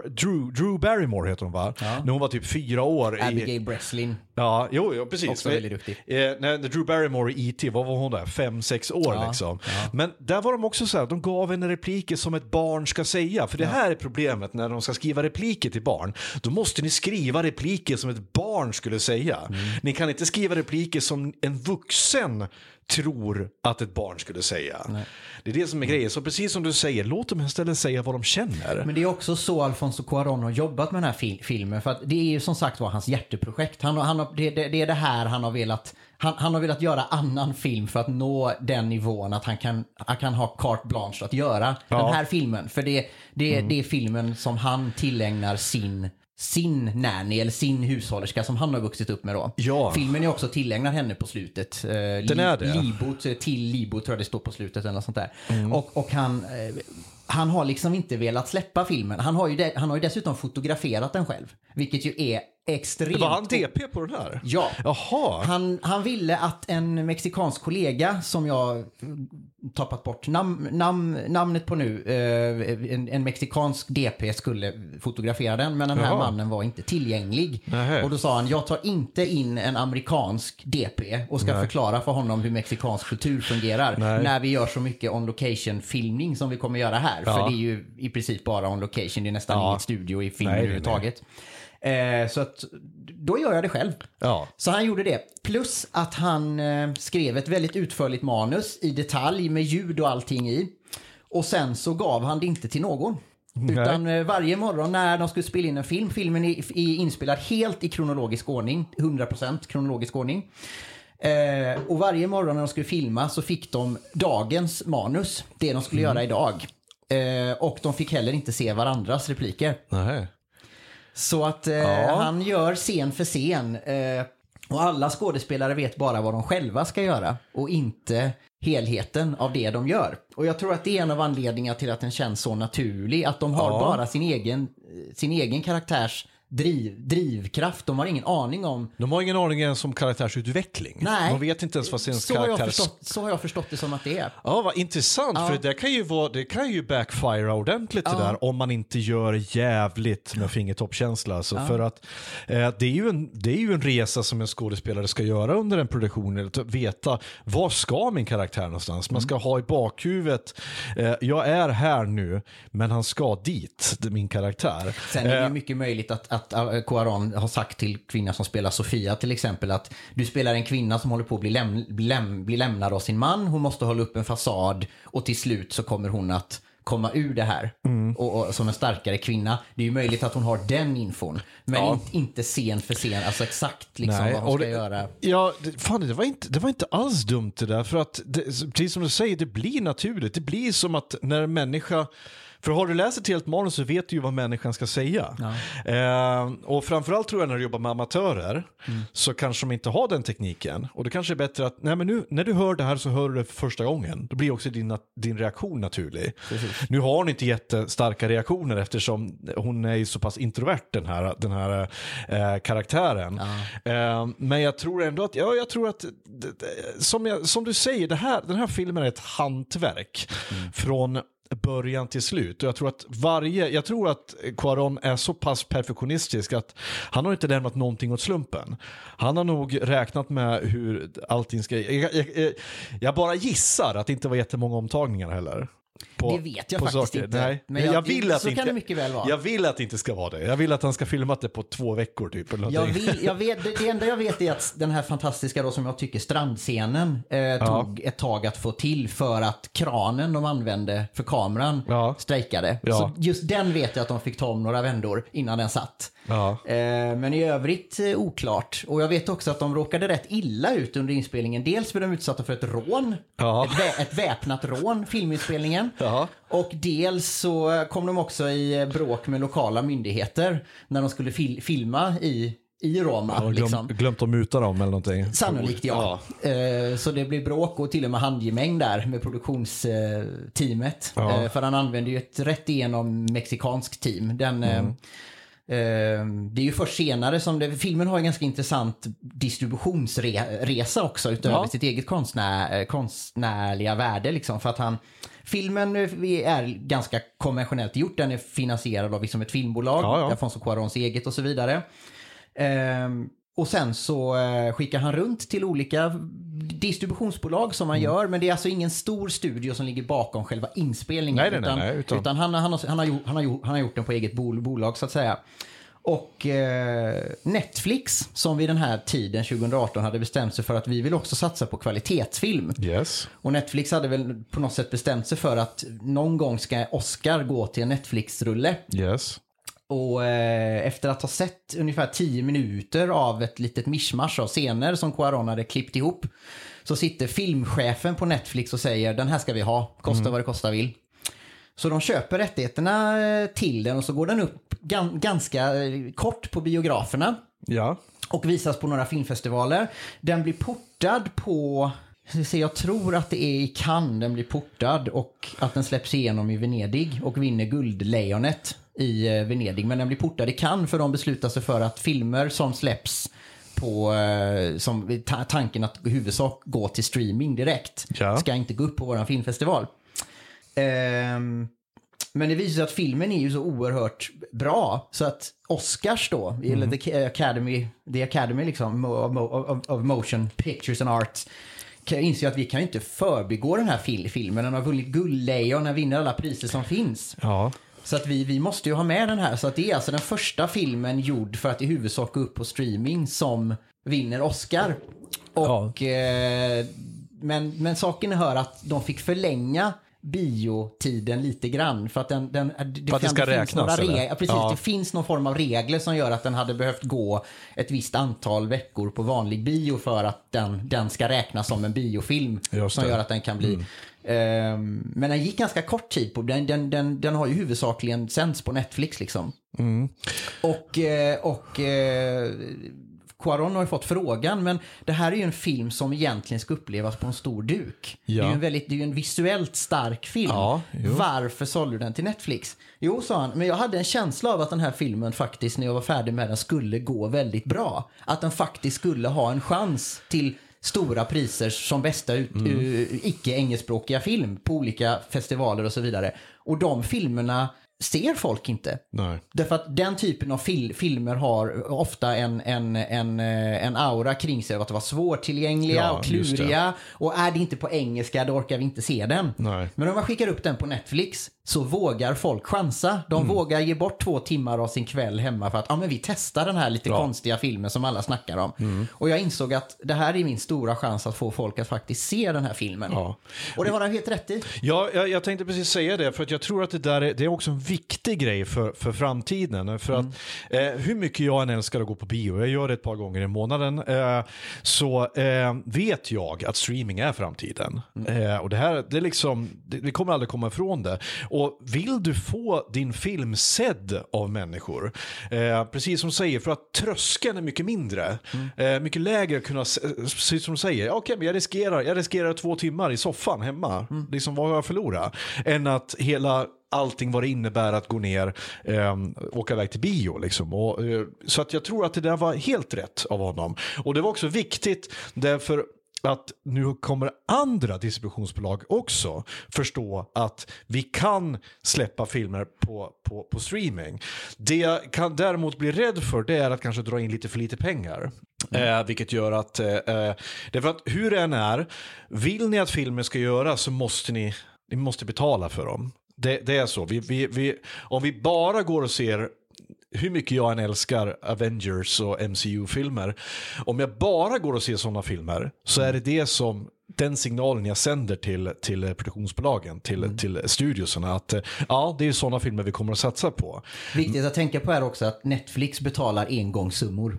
Drew, Drew Barrymore heter hon va? När hon var typ fyra år. i, Abigail Breslin. Ja, jo, jo precis. Också väldigt duktig. Eh, när, Drew Barrymore i E.T. vad var hon där? Fem, sex år Ja, liksom. Men där var de också så här, de gav henne repliker som ett barn ska säga. För det här är problemet när de ska skriva repliker till barn. Då måste ni skriva repliker som ett barn skulle säga. Mm. Ni kan inte skriva repliker som en vuxen tror att ett barn skulle säga. Det är det som är grejen. Så precis som du säger, låt dem istället säga vad de känner. Men det är också så Alfonso Cuarón har jobbat med den här fil- filmen. För att det är ju som sagt var hans hjärteprojekt. Han, han har, det, det, det är det här han har velat han, han har velat göra annan film för att nå den nivån att han kan, han kan ha carte blanche att göra Ja. Mm. den här filmen. För det, det, det är filmen som han tillägnar sin sin nanny eller sin hushållerska som han har vuxit upp med då. Ja. Filmen är också tillägnad henne på slutet. Eh, Den är det. Libo, till Libo tror jag det står på slutet eller något sånt där. Mm. Och, och han, eh, han har liksom inte velat släppa filmen. Han har, ju de, han har ju dessutom fotograferat den själv. Vilket ju är extremt... Var han DP på den här? Ja. Jaha. Han, han ville att en mexikansk kollega som jag tappat bort nam, nam, namnet på nu, eh, en, en mexikansk DP skulle fotografera den men den här Jaha. mannen var inte tillgänglig. Nähä. Och då sa han, jag tar inte in en amerikansk DP och ska förklara för honom hur mexikansk kultur fungerar Nej. när vi gör så mycket on location filmning som vi kommer göra här. Ja. För det är ju i princip bara on location, det är nästan Ja. inget studio i film Nej, överhuvudtaget. Eh, så att då gör jag det själv. Ja. Så han gjorde det. Plus att han eh, skrev ett väldigt utförligt manus i detalj med ljud och allting i. Och sen så gav han det inte till någon. Utan eh, varje morgon när de skulle spela in en film, filmen är, är inspelad helt i kronologisk ordning, 100% kronologisk ordning. Eh, och varje morgon när de skulle filma så fick de dagens manus, det de skulle göra idag. Eh, och de fick heller inte se varandras repliker. Nej. Så att eh, Ja. han gör scen för scen. Eh, och alla skådespelare vet bara vad de själva ska göra och inte helheten av det de gör. Och jag tror att det är en av anledningarna till att den känns så naturlig. Att de har Ja. bara sin egen, sin egen karaktärs driv, drivkraft. De har ingen aning om... De har ingen aning ens om karaktärsutveckling. Nej. De vet inte ens vad sin Så har, karaktär... förstått, så har jag förstått det som att det är. Ja, vad intressant. Ja. För det kan ju, vara, det kan ju backfire ordentligt det Ja. där om man inte gör jävligt med fingertoppkänsla. Alltså, För att eh, det, är ju en, det är ju en resa som en skådespelare ska göra under en produktion. Att veta var ska min karaktär någonstans. Man ska Mm. ha i bakhuvudet, eh, jag är här nu, men han ska dit, det min karaktär. Sen är det Eh, ju mycket möjligt att, att äh, Cuarón har sagt till kvinnan som spelar Sofia till exempel att du spelar en kvinna som håller på att bli, läm, läm, bli lämnad av sin man. Hon måste hålla upp en fasad och till slut så kommer hon att komma ur det här Mm. och, och, som en starkare kvinna. Det är ju möjligt att hon har den infon. Men Ja. inte, inte scen för scen, alltså exakt liksom Nej, vad hon ska det- göra. Ja, det, fan, det, var inte, det var inte alls dumt det där. För att, det, precis som du säger, det blir naturligt. Det blir som att när en människa... För har du läst ett helt manus så vet du ju vad människan ska säga. Eh, och framförallt tror jag när du jobbar med amatörer så kanske de inte har den tekniken. Och det kanske är bättre att, nej men nu när du hör det här så hör du det för första gången. Då blir också din, din reaktion naturlig. Nu har hon inte jättestarka reaktioner eftersom hon är ju så pass introvert den här, den här eh, karaktären. Eh, men jag tror ändå att, ja jag tror att, som, jag, som du säger, det här, den här filmen är ett hantverk från början till slut. Och jag tror att varje, jag tror att Cuarón är så pass perfektionistisk att han har inte lämnat någonting åt slumpen. Han har nog räknat med hur allting ska, jag, jag, jag bara gissar att det inte var jättemånga omtagningar heller på, Det vet jag faktiskt saker. inte. Nej. Men jag, jag- vill att så inte, kan det mycket väl vara. Jag vill att det inte ska vara det. Jag vill att han ska filmat det på två veckor typ. Eller Jag vill, jag vet, [LAUGHS] det, enda jag vet är att den här fantastiska då som jag tycker strandscenen eh, tog ett tag att få till för att kranen de använde för kameran Ja. strejkade. Ja. Så just den vet jag att de fick ta om några vändor innan den satt. Ja. Eh, men i övrigt eh, oklart. Och jag vet också att de råkade rätt illa ut under inspelningen. Dels blev de utsatta för ett rån. Ja. Ett, vä- ett väpnat rån, filminspelningen. Ja. Och dels så kom de också i bråk med lokala myndigheter när de skulle fil- filma i, i Roma. Har glöm, liksom. glömt att muta dem eller någonting. Sannolikt ja. Eh, Så det blev bråk och till och med handgemäng där med produktionsteamet. Ja. Eh, För han använde ju ett rätt igenom mexikanskt team. Den, eh, Mm. Eh, det är ju först senare som det, filmen har en ganska intressant distributionsresa också utöver Ja. sitt eget konstnär, eh, konstnärliga värde. Liksom, för att han, filmen eh, är ganska konventionellt gjort. Den är finansierad av liksom ett filmbolag, Ja, ja. Alfonso Cuarons eget och så vidare. Ehm, och sen så skickar han runt till olika distributionsbolag som han Mm. gör. Men det är alltså ingen stor studio som ligger bakom själva inspelningen. Nej, nej, nej, utan nej, utan- utan han, han, har, han, har, gjort- han, har, gjort- han har gjort den på eget bol, bolag så att säga. Och eh, Netflix, som vid den här tiden, 2018, hade bestämt sig för att vi vill också satsa på kvalitetsfilm. Yes. Och Netflix hade väl på något sätt bestämt sig för att någon gång ska Oscar gå till en Netflix-rulle. Yes. Och eh, efter att ha sett ungefär 10 minuter av ett litet mischmasch av scener som Cuarón hade klippt ihop så sitter filmchefen på Netflix och säger den här ska vi ha, kosta vad det kosta vill. Så de köper rättigheterna eh, till den och så går den upp gan- ganska eh, kort på biograferna Ja. och visas på några filmfestivaler. Den blir portad på, jag tror att det är i Cannes den blir portad och att den släpps igenom i Venedig och vinner Guldlejonet i eh, Venedig. Men den blir portad i Cannes för de beslutar sig för att filmer som släpps på, eh, som ta- tanken att i huvudsak gå till streaming direkt, Ja. ska inte gå upp på våran filmfestival. Ehm, men det visar sig att filmen är ju så oerhört bra så att Oscars då, eller the Academy, the Academy liksom, of, of, of Motion Pictures and Arts, kan- inser att vi kan ju inte förbigå den här fil- filmen. Den har vunnit guldlejon, den vinner alla priser som finns. Ja. Så att vi, vi måste ju ha med den här. Så att det är alltså den första filmen gjord för att i huvudsak gå upp på streaming som vinner Oscar. Och, eh, men, men saken hör att de fick förlänga biotiden lite grann. För att den, den, det, För att det ska räknas, reg- ja, precis, Ja. det finns någon form av regler som gör att den hade behövt gå ett visst antal veckor på vanlig bio för att den, den ska räknas som en biofilm som gör att den kan bli Ehm, men den gick ganska kort tid på den, den, den, den har ju huvudsakligen sänds på Netflix liksom. Och, eh, och eh, Cuarón har ju fått frågan, men det här är ju en film som egentligen ska upplevas på en stor duk. Det är Ja. ju en, väldigt, det är en visuellt stark film. Ja. Varför sålde du den till Netflix? Jo, sa han, men jag hade en känsla av att den här filmen faktiskt, när jag var färdig med den, skulle gå väldigt bra. Att den faktiskt skulle ha en chans till stora priser som bästa ut, Mm. uh, icke-engelskspråkiga film på olika festivaler och så vidare. Och de filmerna ser folk inte. Nej. Därför att den typen av fil filmer har ofta en, en, en, eh, en aura kring sig av att vara svårtillgängliga Ja, och kluriga. Och är det inte på engelska då orkar vi inte se den. Nej. Men om man skickar upp den på Netflix så vågar folk chansa. De Mm. vågar ge bort två timmar av sin kväll hemma för att ja, men vi testar den här lite Ja. Mm. konstiga filmen som alla snackar om. Och jag insåg att det här är min stora chans att få folk att faktiskt se den här filmen. Ja. Och det har han helt rätt i. Ja, jag, jag tänkte precis säga det, för att jag tror att det där är, det är också en viktig grej för, för framtiden. För att eh, hur mycket jag än älskar att gå på bio, jag gör det ett par gånger i månaden, eh, så eh, vet jag att streaming är framtiden. Eh, och det här, det är liksom, det, vi kommer aldrig komma ifrån det. Och vill du få din film sedd av människor, eh, precis som du säger, för att tröskeln är mycket mindre, eh, mycket lägre att kunna, precis som du säger, okej men jag riskerar, jag riskerar två timmar i soffan hemma, liksom vad har jag förlorat? Än att hela allting vad det innebär att gå ner, eh, åka iväg till bio. Liksom. Och, eh, så att jag tror att det där var helt rätt av honom. Och det var också viktigt därför att nu kommer andra distributionsbolag också förstå att vi kan släppa filmer på, på, på streaming. Det jag kan däremot bli rädd för det är att kanske dra in lite för lite pengar. Eh, vilket gör att, eh, eh, därför att hur det än är, vill ni att filmen ska göras så måste ni ni måste betala för dem. Det, det är så. Vi, vi, vi, om vi bara går och ser hur mycket jag än älskar Avengers och MCU-filmer. Om jag bara går och ser sådana filmer så är det det som den signalen jag sänder till, till produktionsbolagen, till, till studioserna att ja, det är sådana filmer vi kommer att satsa på. Viktigt att tänka på är också att Netflix betalar engångssummor.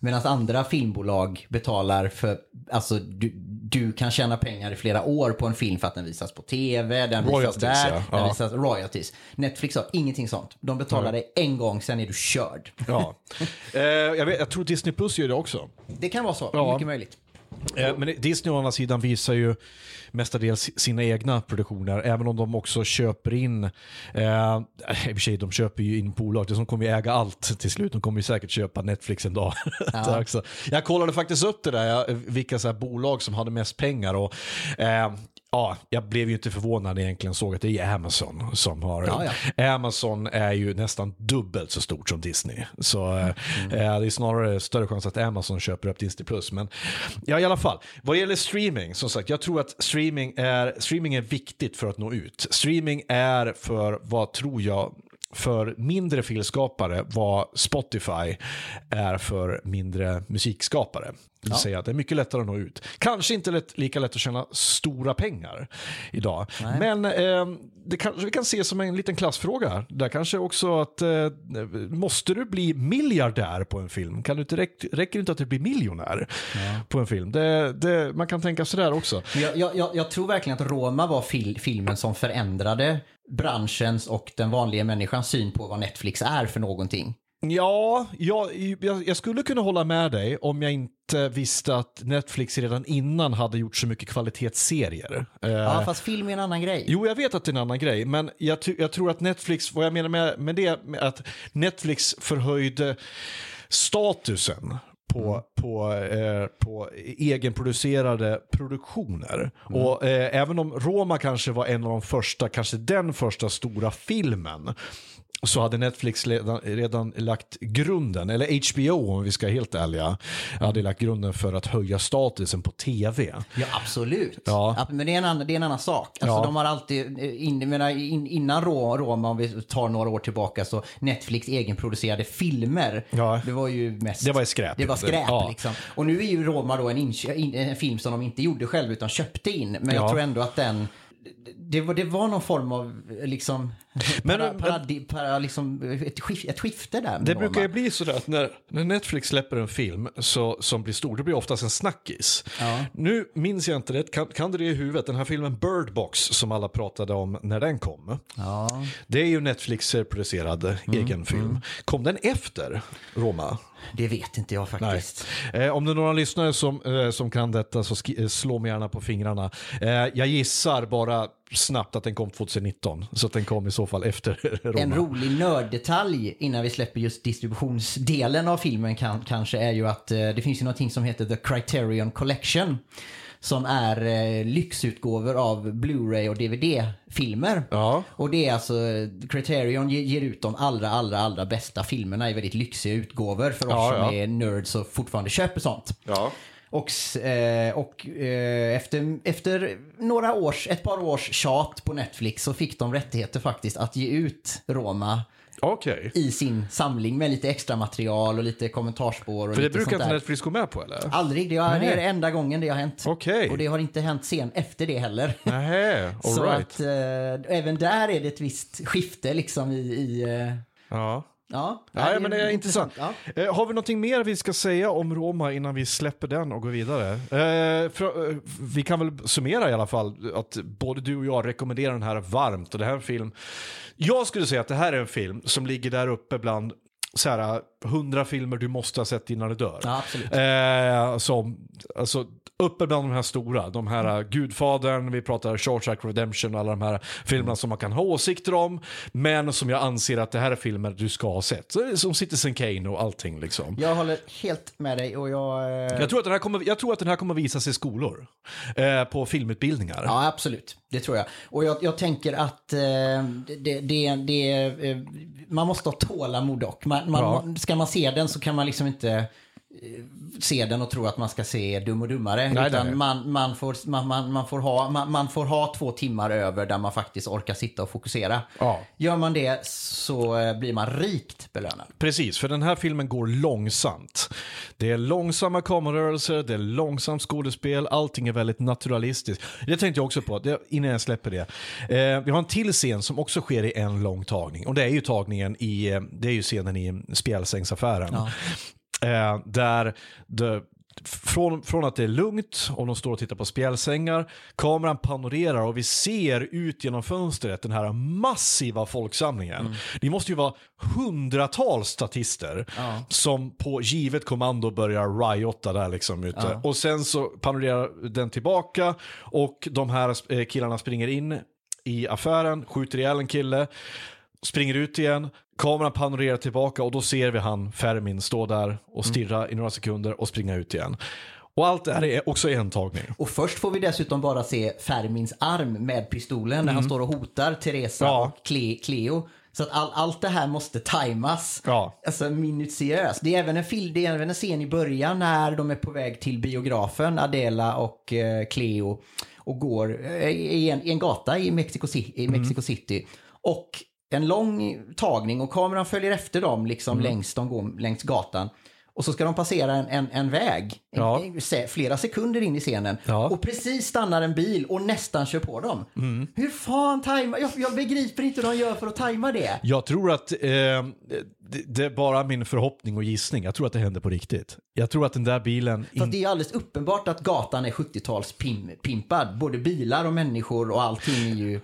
Medan andra filmbolag betalar för, alltså du, du kan tjäna pengar i flera år på en film för att den visas på tv, den visas Royalties, där, ja. den visas royalties. Netflix har ingenting sånt. De betalar dig en gång, sen är du körd. Ja. [LAUGHS] eh, jag, vet, jag tror Disney Plus gör det också. Det kan vara så, Ja. mycket möjligt. Eh, Men Disney å andra sidan visar ju mestadels sina egna produktioner, även om de också köper in, eh, i och för sig de köper ju in bolag, det som kommer ju äga allt till slut, de kommer ju säkert köpa Netflix en dag. [LAUGHS] Ja. Jag kollade faktiskt upp det där, vilka så bolag som hade mest pengar och eh, Ja, jag blev ju inte förvånad när jag egentligen såg att det är Amazon som har... Ja, Amazon är ju nästan dubbelt så stort som Disney. Så eh, Mm. eh, det är snarare större chans att Amazon köper upp Disney+. Plus. Men ja, i alla fall. Vad gäller streaming, som sagt, jag tror att streaming är, streaming är viktigt för att nå ut. Streaming är för, vad tror jag, för mindre filskapare vad Spotify är för mindre musikskapare. Det vill säga att det är mycket lättare att nå ut. Kanske inte lätt, lika lätt att tjäna stora pengar idag. Men eh, det kanske vi kan se som en liten klassfråga. Där kanske också att eh, måste du bli miljardär på en film? Kan du inte, räck, räcker det inte att du blir miljonär på en film? Det, det, man kan tänka sådär också. Jag, jag, jag tror verkligen att Roma var fil, filmen som förändrade branschens och den vanliga människans syn på vad Netflix är för någonting. Ja, jag, jag, jag skulle kunna hålla med dig om jag inte visste att Netflix redan innan hade gjort så mycket kvalitetsserier. Eh, Ja, fast film är en annan grej. Jo, jag vet att det är en annan grej, men jag, jag tror att Netflix, vad jag menar med, med det, med att Netflix förhöjde statusen på, på, eh, på egenproducerade produktioner. Och eh, även om Roma kanske var en av de första, kanske den första stora filmen, så hade Netflix redan, redan lagt grunden, eller HBO om vi ska vara helt ärliga, hade lagt grunden för att höja statusen på tv. Ja, absolut. Ja. Ja, Men det är en annan, det är en annan sak. Alltså, Ja. De har alltid, in, menar, in, innan Roma, om vi tar några år tillbaka, så Netflix egenproducerade filmer, Ja. det var ju mest... Det var skräp. Det var skräp Ja. liksom. Och nu är ju Roma då en, in, en film som de inte gjorde själv utan köpte in. Men jag Ja. tror ändå att den, det var, det var någon form av liksom, [LAUGHS] Men- para, men- paradi, para, liksom ett, skif, ett skifte där Det brukar ju bli sådär att när, när Netflix släpper en film så, som blir stor, det blir oftast en snackis. Ja. Nu minns jag inte det, kan, kan du det i huvudet? Den här filmen Bird Box som alla pratade om när den kom. Ja. Det är ju Netflix-producerad Mm, egen film. Kom den efter Roma? Det vet inte jag faktiskt. Eh, om det är några lyssnare som, eh, som kan detta så eh, slå mig gärna på fingrarna. Eh, jag gissar bara snabbt att den kom 2019, så att den kom i så fall efter [LAUGHS] Roma. En rolig nörddetalj innan vi släpper just distributionsdelen av filmen kan, kanske är ju att eh, det finns ju någonting som heter The Criterion Collection. Som är eh, lyxutgåvor av Blu-ray och DVD-filmer. Ja. Och det är alltså, Criterion ge- ger ut de allra, allra, allra bästa filmerna i väldigt lyxiga utgåvor för oss Ja, som ja. är nerds och fortfarande köper sånt. Och, eh, och eh, efter, efter några års, ett par års tjat på Netflix så fick de rättigheter faktiskt att ge ut Roma Okej. i sin samling med lite extra material och lite kommentarspår. Och För det brukar inte. Netflix gå med på eller? Aldrig, det, har, det är enda gången det har hänt. Okej. Och det har inte hänt sen efter det heller. Nej, [LAUGHS] all så right. att eh, även där är det ett visst skifte liksom i... i eh, Ja. Ja, Nej, men det är intressant. Ja. Eh, har vi någonting mer vi ska säga om Roma innan vi släpper den och går vidare? Eh, för, eh, vi kan väl summera i alla fall att både du och jag rekommenderar den här varmt. Och det här är en film, jag skulle säga att det här är en film som ligger där uppe bland så här, 100 filmer du måste ha sett innan du dör. Ja, absolut. Eh, som, alltså, uppe bland de här stora, de här uh, Gudfadern, vi pratar Shawshank Redemption och alla de här filmerna som man kan ha åsikter om, men som jag anser att det här är filmer du ska ha sett. Som Citizen Kane och allting liksom. Jag håller helt med dig och jag... eh, Jag tror, att den här kommer, jag tror att den här kommer visas i skolor. Eh, på filmutbildningar. Ja, absolut. Det tror jag. Och jag, jag tänker att eh, det, det, det, eh, man måste ha tålamod dock. Man, man, Ja. Ska man se den så kan man liksom inte se den och tro att man ska se Dum och Dummare. Nej, utan nej. Man, man, får, man, man, man, får ha, man, man får ha två timmar över där man faktiskt orkar sitta och fokusera. Ja. Gör man det så eh, blir man rikt belönad. Precis, för den här filmen går långsamt. Det är långsamma kamerarörelser, det är långsamt skådespel, allting är väldigt naturalistiskt. Det tänkte jag också på, innan jag släpper det. Eh, vi har en till scen som också sker i en lång tagning. Och det är ju tagningen i, eh, det är ju scenen i spjälsängsaffären. Eh, där det, från, från att det är lugnt och de står och tittar på spjälsängar, kameran panorerar och vi ser ut genom fönstret den här massiva folksamlingen. Det måste ju vara hundratals statister som på givet kommando börjar riota där liksom ute. Och sen så panorerar den tillbaka och de här eh, killarna springer in i affären, skjuter ihjäl en kille, springer ut igen, kameran panorerar tillbaka och då ser vi han, Fermin, stå där och stirra i några sekunder och springa ut igen. Och allt det här är också en tagning. Och först får vi dessutom bara se Fermins arm med pistolen när han står och hotar Teresa Ja. och Cle- Cleo. Så att all, allt det här måste tajmas. Ja. Alltså minutiöst. Det är, även en film, det är även en scen i början när de är på väg till biografen, Adela och eh, Cleo. Och går eh, i, en, i en gata i Mexico, i Mm. Mexico City. Och en lång tagning och kameran följer efter dem liksom Mm. längs, de går längs gatan. Och så ska de passera en, en, en väg Ja. flera sekunder in i scenen. Ja. Och precis stannar en bil och nästan kör på dem. Mm. Hur fan tajmar... Jag, jag begriper inte hur de gör för att tajma det. Jag tror att eh, det, det är bara min förhoppning och gissning. Jag tror att det händer på riktigt. Jag tror att den där bilen... In... det är alldeles uppenbart att gatan är 70-talspimpad. Både bilar och människor och allting är ju...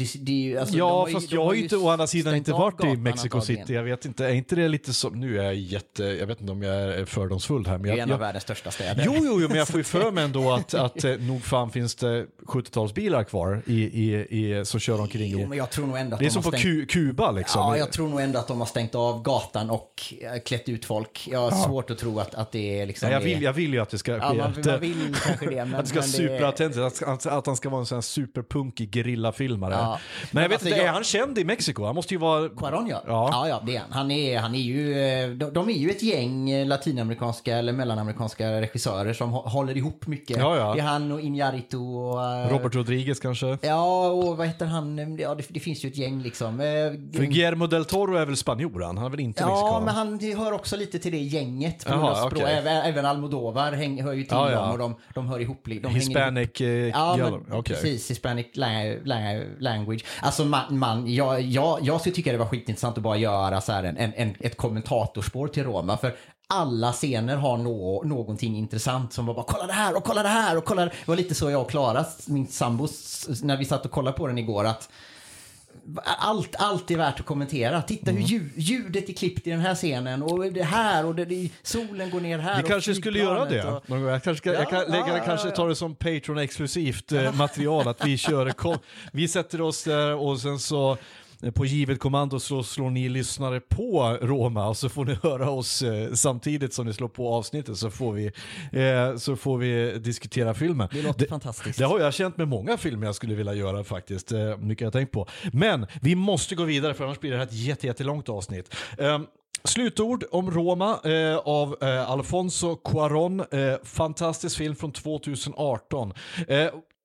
Det, det ju alltså, de Ja, ju- fast de jag har ju ju inte å andra sidan inte av varit i Mexico. City. Jag vet inte, är inte det lite som... Nu är jag jätte... Jag vet inte om jag är fördomsfull här. Men Det är jag, en av jag... världens största städer. Jo, jo, jo, men jag får ju för mig ändå att, [LAUGHS] att eh, nog fan finns det 70-talsbilar kvar i, i, i, som kör omkring Jo, men jag tror nog ändå att Det är de som på stängt... Kuba liksom. Ja, jag tror nog ändå att de har stängt av gatan och eh, klätt ut folk. Jag har svårt att tro att, att det är liksom... Ja, jag, vill, jag vill ju att det ska ske. Ja, man, man eh, vill kanske det. [LAUGHS] Men, att det ska superautentiskt, att, att, att han ska vara en sån här superpunkig gerillafilmare. Ja. Men Men jag vet alltså, inte, är jag- han känd i Mexiko? Han måste ju vara... Cuarón ja. Ja. ja. Ja, det är han. Han är, han är ju, eh, de, de är ju ett gäng eh, latinamerikanska eller mellanamerikanska regissörer som hå- håller ihop mycket. Ja, ja. Det är han och Iñárritu och... eh, Robert Rodriguez kanske? Ja, och vad heter han? Ja, det, det finns ju ett gäng liksom. För Guillermo del Toro är väl spanjor han? Är väl inte Ja, mexikan? men han hör också lite till det gänget. På av språk. okej. även, även Almodovar häng, hör ju till Ja, ja. dem och de, de hör ihop. De ihop. Hispanic eh, Ja, men Okej. precis. Hispanic la- la- language. Alltså man, man jag, jag, jag skulle tycka det var skitintressant att bara göra så här en, en, en, ett kommentatorspår till Roma. För alla scener har no någonting intressant som var bara kolla det här och kolla det här och kolla. Det var lite så jag och Klara, min sambo, när vi satt och kollade på den igår. att allt, allt är värt att kommentera. Titta Mm. hur ljud, ljudet är klippt i den här scenen och det här och det, solen går ner här. Vi kanske skulle göra det. och-. Jag, kanske ska, jag kan Ja, lägga det, ja, kanske ja, ja. ta det som Patreon-exklusivt eh, material. Att vi kör, [LAUGHS] vi sätter oss där och sen så på givet kommando så slår ni lyssnare på Roma och så får ni [LAUGHS] höra oss eh, samtidigt som ni slår på avsnittet så får vi, eh, så får vi diskutera filmen. Det låter fantastiskt. Det har jag känt med många filmer jag skulle vilja göra faktiskt. Eh, mycket jag tänkt på. Men vi måste gå vidare för annars blir det här ett jätte, jättelångt avsnitt. Um, Slutord om Roma eh, av eh, Alfonso Cuarón. Eh, fantastisk film från 2018.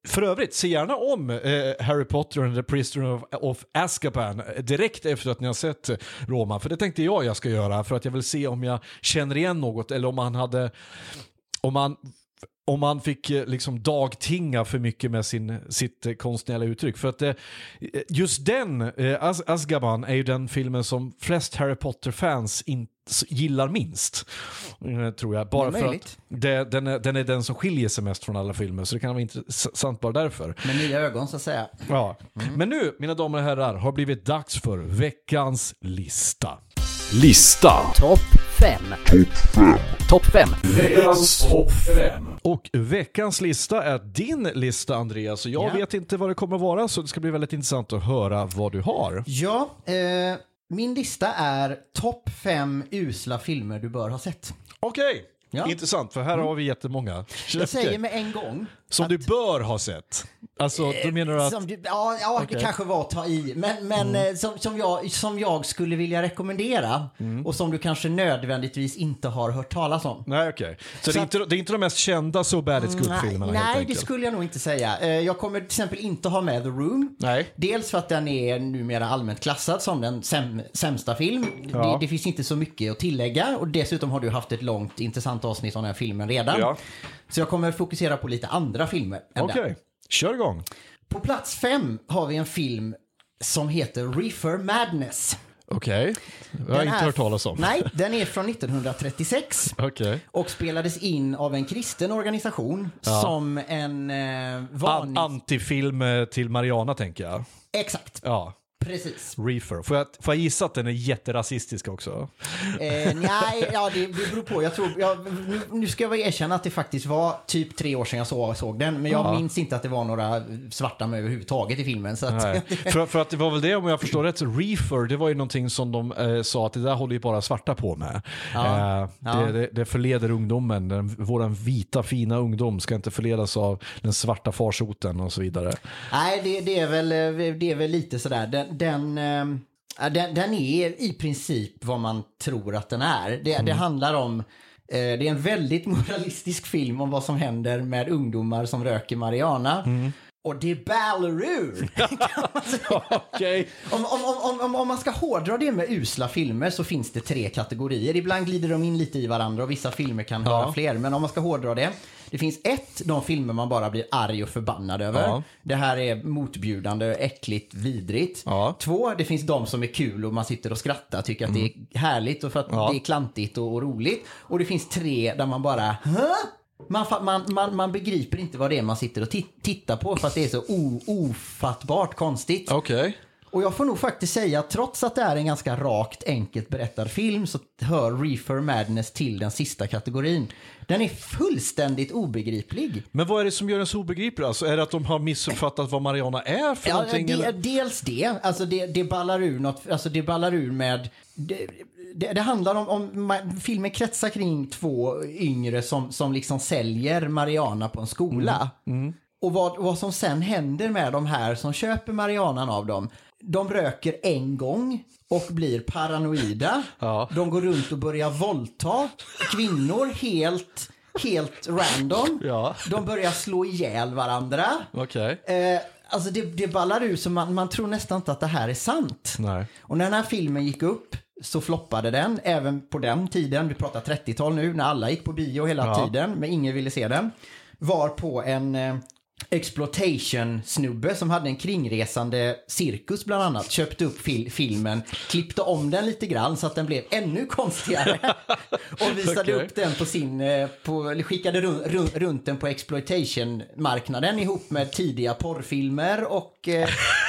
För övrigt, se gärna om eh, Harry Potter and the Prisoner of, of Azkaban eh, direkt efter att ni har sett Roma. För det tänkte jag jag ska göra för att jag vill se om jag känner igen något eller om han hade om han om man fick eh, liksom dagtinga för mycket med sin, sitt eh, konstnärliga uttryck. För att eh, just den, eh, As Azkaban, är ju den filmen som flest Harry Potter-fans gillar minst. Tror jag. Bara för att det, den, är, den är den som skiljer sig mest från alla filmer. Så det kan vara intressant bara därför. Med nya ögon så att säga. Ja. Men nu, mina damer och herrar, har blivit dags för veckans lista. Lista. Topp 5. Topp 5. Veckans topp 5. Och veckans lista är din lista Andreas. Jag Ja. vet inte vad det kommer vara så det ska bli väldigt intressant att höra vad du har. Ja, eh, min lista är topp fem usla filmer du bör ha sett. Okej, Ja. intressant för här har vi jättemånga. Jag säger med en gång, Som du bör ha sett. Alltså, då menar du att... Du, ja, ja det Okej. kanske var att ta i. Men, men eh, som, som, jag, som jag skulle vilja rekommendera och som du kanske nödvändigtvis inte har hört talas om. Nej, okej. Så, det, Så är att- inte, det är inte de mest kända So Bad It's Good-filmerna nej, helt nej, det skulle jag nog inte säga. Eh, Jag kommer till exempel inte ha med The Room. Nej. Dels för att den är numera allmänt klassad som den säm sämsta film. Ja. Det, det finns inte så mycket att tillägga och dessutom har du haft ett långt intressant avsnitt om den här filmen redan. Ja. Så jag kommer fokusera på lite andra filmer. Okej, den. kör igång. På plats fem har vi en film som heter Reefer Madness. Okej, jag har Den inte är- hört talas om. Nej, [LAUGHS] den är från 1936 Okej. och spelades in av en kristen organisation som en eh, An- varning... Antifilm eh, till Mariana tänker jag. Exakt, Ja, precis. Reefer. Får jag, får jag gissa att den är jätterasistisk också? Eh, nej, [LAUGHS] ja, det, det beror på. Jag tror, jag, nu, nu ska jag väl erkänna att det faktiskt var typ tre år sedan jag såg, såg den. Men jag Ja. minns inte att det var några svarta med överhuvudtaget i filmen. Så att, [LAUGHS] för, för att det var väl det, om jag förstår rätt, Reefer, det var ju någonting som de eh, sa att det där håller ju bara svarta på med. Ja. Eh, det, det, det förleder ungdomen, den, våran vita fina ungdom ska inte förledas av den svarta farsoten och så vidare. Nej, det, det, är väl, eh, det är väl lite sådär. Den, den, eh, ja, den, den är i princip vad man tror att den är. Det, Mm. det handlar om eh, det är en väldigt [LAUGHS] moralistisk film om vad som händer med ungdomar som röker marijuana. Mm. Och det är säga. [LAUGHS] Okej. Om, om, om, om, om man ska hårdra det med usla filmer så finns det tre kategorier. Ibland glider de in lite i varandra och vissa filmer kan Ja. höra fler. Men om man ska hårdra det. Det finns ett, de filmer man bara blir arg och förbannad över. Ja. Det här är motbjudande, äckligt, vidrigt. Ja. Två, det finns de som är kul och man sitter och skrattar, tycker att det är härligt och för att Mm. Ja. det är klantigt och, och roligt. Och det finns tre där man bara, Hä? Man, man, man, man begriper inte vad det är man sitter och ti- tittar på för att det är så o, ofattbart konstigt. Okej. Och jag får nog faktiskt säga att trots att det är en ganska rakt, enkelt berättad film så hör Reefer Madness till den sista kategorin. Den är fullständigt obegriplig. Men vad är det som gör den så obegriplig? Alltså, är det att de har missuppfattat vad Mariana är för Ja, någonting? det, dels det, alltså det, det ballar ur något, alltså det ballar ur med det, det, det handlar om, om, filmen kretsar kring två yngre som, som liksom säljer Mariana på en skola. Mm. Och vad, vad som sen händer med de här som köper Marianan av dem. De röker en gång och blir paranoida. Ja. De går runt och börjar våldta kvinnor helt, helt random. Ja. De börjar slå ihjäl varandra. Okej. Eh, alltså det, det ballar ur så man, man tror nästan inte att det här är sant. Nej. Och när den här filmen gick upp så floppade den, även på den tiden, vi pratar 30-tal nu, när alla gick på bio hela Ja. tiden, men ingen ville se den. Var på en eh, exploitation-snubbe som hade en kringresande cirkus bland annat, köpte upp fil- filmen, klippte om den lite grann så att den blev ännu konstigare. [LAUGHS] och visade Okej. upp den på sin, eh, på, eller skickade run, run, runt den på exploitation-marknaden ihop med tidiga porrfilmer och, eh,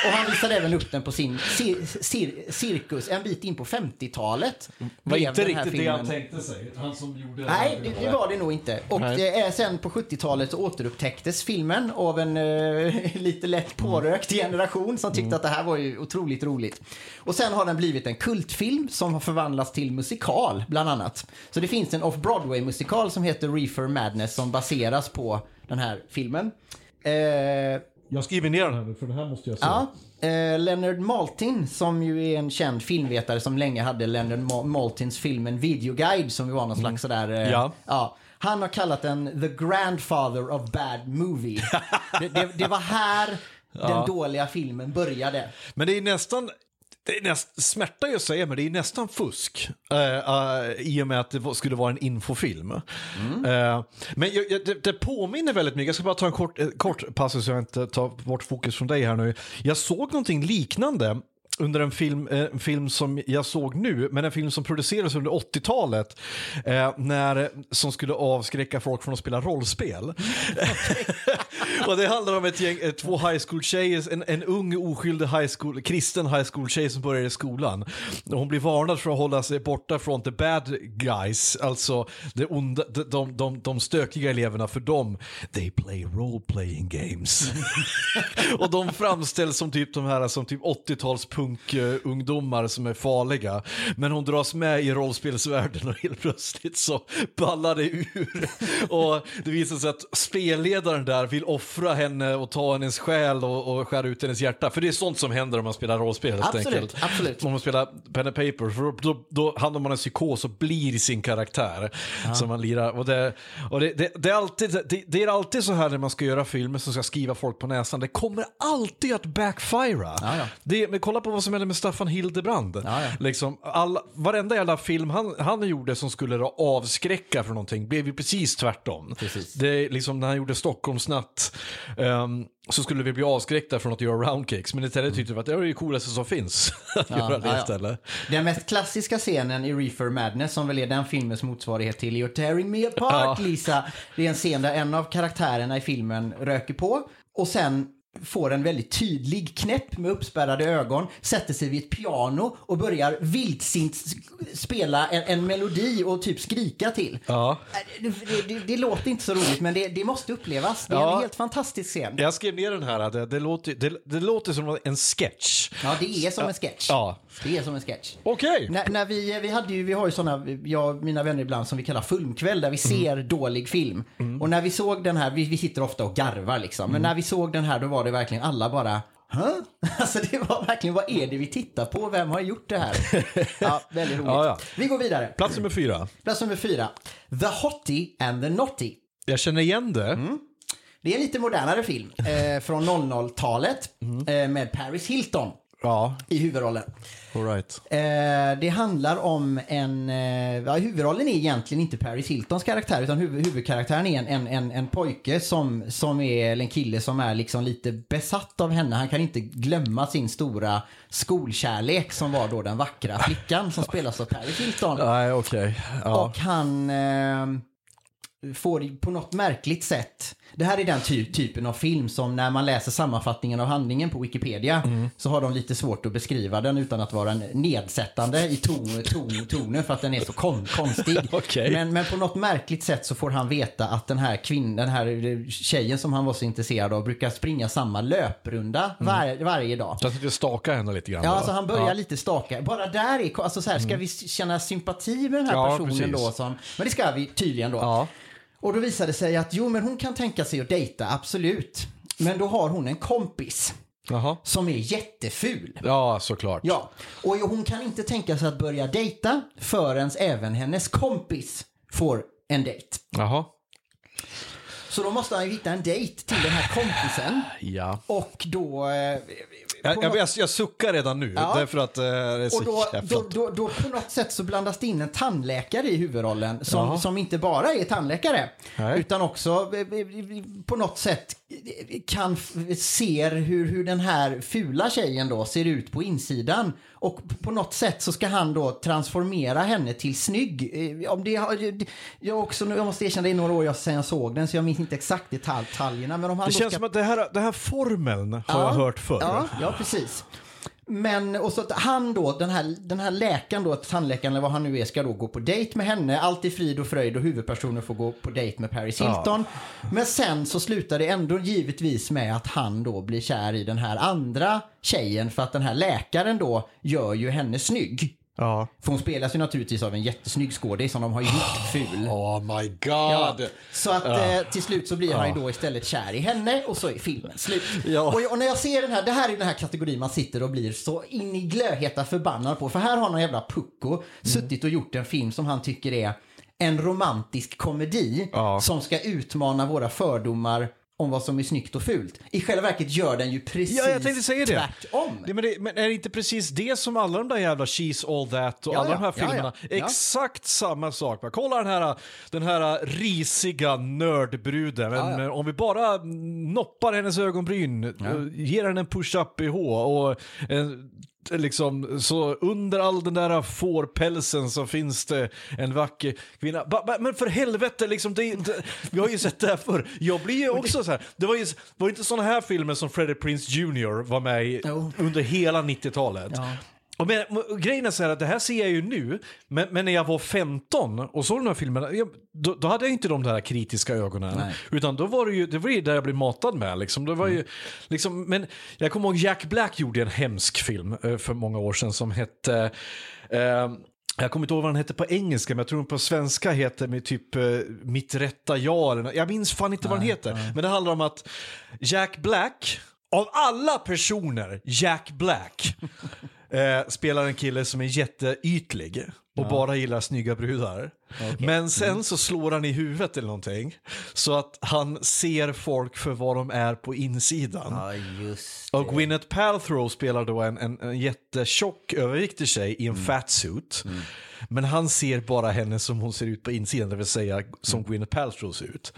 och han visade även upp den på sin cir, cir, cirkus en bit in på 50-talet. var inte riktigt det han filmen- tänkte sig. Han som gjorde Nej, det, det var det nog inte. Och Nej. det är sen på 70-talet så återupptäcktes filmen av en eh, [LAUGHS] lite lätt pårökt generation som tyckte att det här var ju otroligt roligt. Och sen har den blivit en kultfilm som har förvandlats till musikal, bland annat. Så det finns en off-Broadway-musikal som heter Reefer Madness som baseras på den här filmen. Eh, Jag skriver ner den här nu för det här måste jag se. Ja, eh, Leonard Maltin som ju är en känd filmvetare som länge hade Leonard Ma- Maltins film En videoguide som ju var någon slags sådär... Eh, Ja. ja. Han har kallat den The Grandfather of Bad Movie. [LAUGHS] det, det, det var här den dåliga filmen började. Men det är nästan, det är näst, smärta jag säger, men det är nästan fusk. eh, eh, I och med att det skulle vara en infofilm. Eh, men jag, jag, det, det påminner väldigt mycket, jag ska bara ta en kort, kort passus så jag inte tar bort fokus från dig här nu. Jag såg någonting liknande under en film, en film som jag såg nu, men en film som producerades under 80-talet, eh, när, som skulle avskräcka folk från att spela rollspel. [LAUGHS] [LAUGHS] och det handlar om ett gäng, eh, två high school tjejer, en, en ung oskyldig high school, kristen high school tjej som börjar i skolan. Och hon blir varnad för att hålla sig borta från the bad guys, alltså de, onda, de, de, de, de stökiga eleverna, för dem, they play role playing games. [LAUGHS] och de framställs som typ de här som typ 80-tals punkungdomar som är farliga. Men hon dras med i rollspelsvärlden och helt plötsligt så ballar det ur. Och det visar sig att spelledaren där vill offra henne och ta hennes själ och, och skära ut hennes hjärta. För det är sånt som händer om man spelar rollspel helt Absolut, enkelt. absolut. Om man spelar pen and paper, för då, då, då hamnar man i en psykos och blir sin karaktär. Som man lirar. Och, det, och det, det, det, är alltid, det, det är alltid så här när man ska göra filmer som ska skriva folk på näsan. Det kommer alltid att backfira. Ja, ja. Det, men kolla på vad som hände med Staffan Hildebrand. Ja, ja. Liksom, all, varenda jävla film han, han gjorde som skulle avskräcka för någonting blev ju precis tvärtom. Precis. Det är liksom när han gjorde Stockholmsnatt um, så skulle vi bli avskräckta från att göra roundcakes. Men istället tyckte vi att det är det coolaste som finns. [LAUGHS] att göra det ja, ja. istället. Den mest klassiska scenen i Reefer Madness, som väl är den filmens motsvarighet till You're tearing me apart, Ja. Lisa. Det är en scen där en av karaktärerna i filmen röker på och sen får en väldigt tydlig knäpp med uppspärrade ögon, sätter sig vid ett piano och börjar vildsint spela en, en melodi och typ skrika till. Ja. Det, det, det, det låter inte så roligt, men det, det måste upplevas. Det är Ja. en helt fantastisk scen. Jag skrev ner den här, det, det, låter, det låter som en sketch. Ja, det är som en sketch. Ja. Det är som en sketch. Okej. När, när vi, vi, hade ju, vi har ju sådana, jag och mina vänner ibland, som vi kallar filmkväll, där vi ser dålig film. Och när vi såg den här, vi, vi sitter ofta och garvar liksom, men när vi såg den här då var det verkligen alla bara Hä? [LAUGHS] Alltså det var verkligen, vad är det vi tittar på? Vem har gjort det här? [LAUGHS] Ja, väldigt roligt. Ja, ja. Vi går vidare. Plats nummer fyra. Plats nummer fyra. The Hottie and the Naughty. Jag känner igen det. Mm. Det är en lite modernare film eh, från 00-talet eh, med Paris Hilton Ja, i huvudrollen. All right. Eh, det handlar om en... Eh, ja, huvudrollen är egentligen inte Paris Hiltons karaktär utan huvud, huvudkaraktären är en, en, en, en pojke som, som är, eller en kille som är liksom lite besatt av henne. Han kan inte glömma sin stora skolkärlek som var då den vackra flickan som spelas av Paris Hilton. Nej, okej. Ja. Och han eh, får på något märkligt sätt, det här är den ty typen av film som när man läser sammanfattningen av handlingen på Wikipedia Mm. så har de lite svårt att beskriva den utan att vara nedsättande i ton, ton, tonen för att den är så kon konstig. [LAUGHS] Okej. men, men på något märkligt sätt så får han veta att den här kvinnan, den här tjejen som han var så intresserad av brukar springa samma löprunda var, varje dag. Så du staka henne lite grann. Ja, då. alltså han börjar Ja. lite staka. Bara där är, alltså så här, ska vi känna sympati med den här Ja, personen precis. då? Som, men det ska vi tydligen då. Ja. Och då visade det sig att jo, men hon kan tänka sig att dejta, absolut. Men då har hon en kompis Jaha. som är jätteful. Ja, såklart. Ja, och hon kan inte tänka sig att börja dejta förrän även hennes kompis får en dejt. Jaha. Så då måste han ju hitta en dejt till den här kompisen. Ja. Och då... Jag, jag, jag, jag suckar redan nu, Ja. därför att eh, det är så Och då, då, då, då på något sätt så blandas det in en tandläkare i huvudrollen som, Jaha. som inte bara är tandläkare Nej. utan också eh, eh, på något sätt eh, kan ser hur, hur den här fula tjejen då ser ut på insidan och på något sätt så ska han då transformera henne till snygg. Om det, jag, också, jag måste erkänna det är några år sedan jag såg den så jag minns inte exakt detalj- detaljerna. Men om han Det känns ska... som att det här, det här formeln har Ja, jag hört förr. Ja, ja precis. Men, och så att han då, den här, den här läkaren då, tandläkaren eller vad han nu är, ska då gå på dejt med henne. Allt är frid och fröjd och huvudpersonen får gå på dejt med Paris Hilton. Men sen så slutar det ändå givetvis med att han då blir kär i den här andra tjejen för att den här läkaren då gör ju henne snygg. Ja. För hon spelas ju naturligtvis av en jättesnygg skådis som de har gjort ful. Oh my god. Ja, så att eh, till slut så blir han ju då istället kär i henne och så är filmen slut. Ja. Och, och när jag ser den här, det här är den här kategorin man sitter och blir så in i glödheta förbannad på. För här har någon jävla pucko suttit och gjort en film som han tycker är en romantisk komedi Ja. som ska utmana våra fördomar om vad som är snyggt och fult. I själva verket gör den ju precis Ja, jag tänkte säga det. tvärtom. Det, men, det, men är det inte precis det som alla de där jävla She's All That och Ja, alla ja, de här filmerna, ja, exakt samma sak. Va? Kolla den här, den här risiga nördbruden. Men. Om vi bara noppar hennes ögonbryn, eh, ger henne en push-up i H och eh, liksom så under all den där fårpälsen så finns det en vacker kvinna. Ba, ba, men för helvete, liksom, det, det, vi har ju sett det här förr. Jag blir ju också så här, det var ju var det inte sådana här filmer som Freddie Prinze Jr var med i under hela 90-talet. Ja. Och men, grejen är så här att det här ser jag ju nu, men, men när jag var 15 och såg de här filmerna, jag, då, då hade jag inte de där kritiska ögonen. Nej. Utan då var det ju det var ju där jag blev matad med. Liksom. Det var ju, liksom, men jag kommer ihåg Jack Black gjorde en hemsk film eh, för många år sedan som hette eh, Jag kommer inte ihåg vad den hette på engelska, men jag tror den på svenska heter med typ eh, Mitt rätta jag. Jag minns fan inte vad den heter. Men det handlar om att Jack Black, av alla personer, Jack Black, [LAUGHS] eh, spelar en kille som är jätteytlig och bara gillar snygga brudar. Men sen så slår han i huvudet eller någonting. Så att han ser folk för vad de är på insidan. Ja, just Och Gwyneth Paltrow spelar då en, en, en jättetjock överviktig tjej i en Mm. fatsuit. Men han ser bara henne som hon ser ut på insidan, det vill säga som Mm. Gwyneth Paltrow ser ut.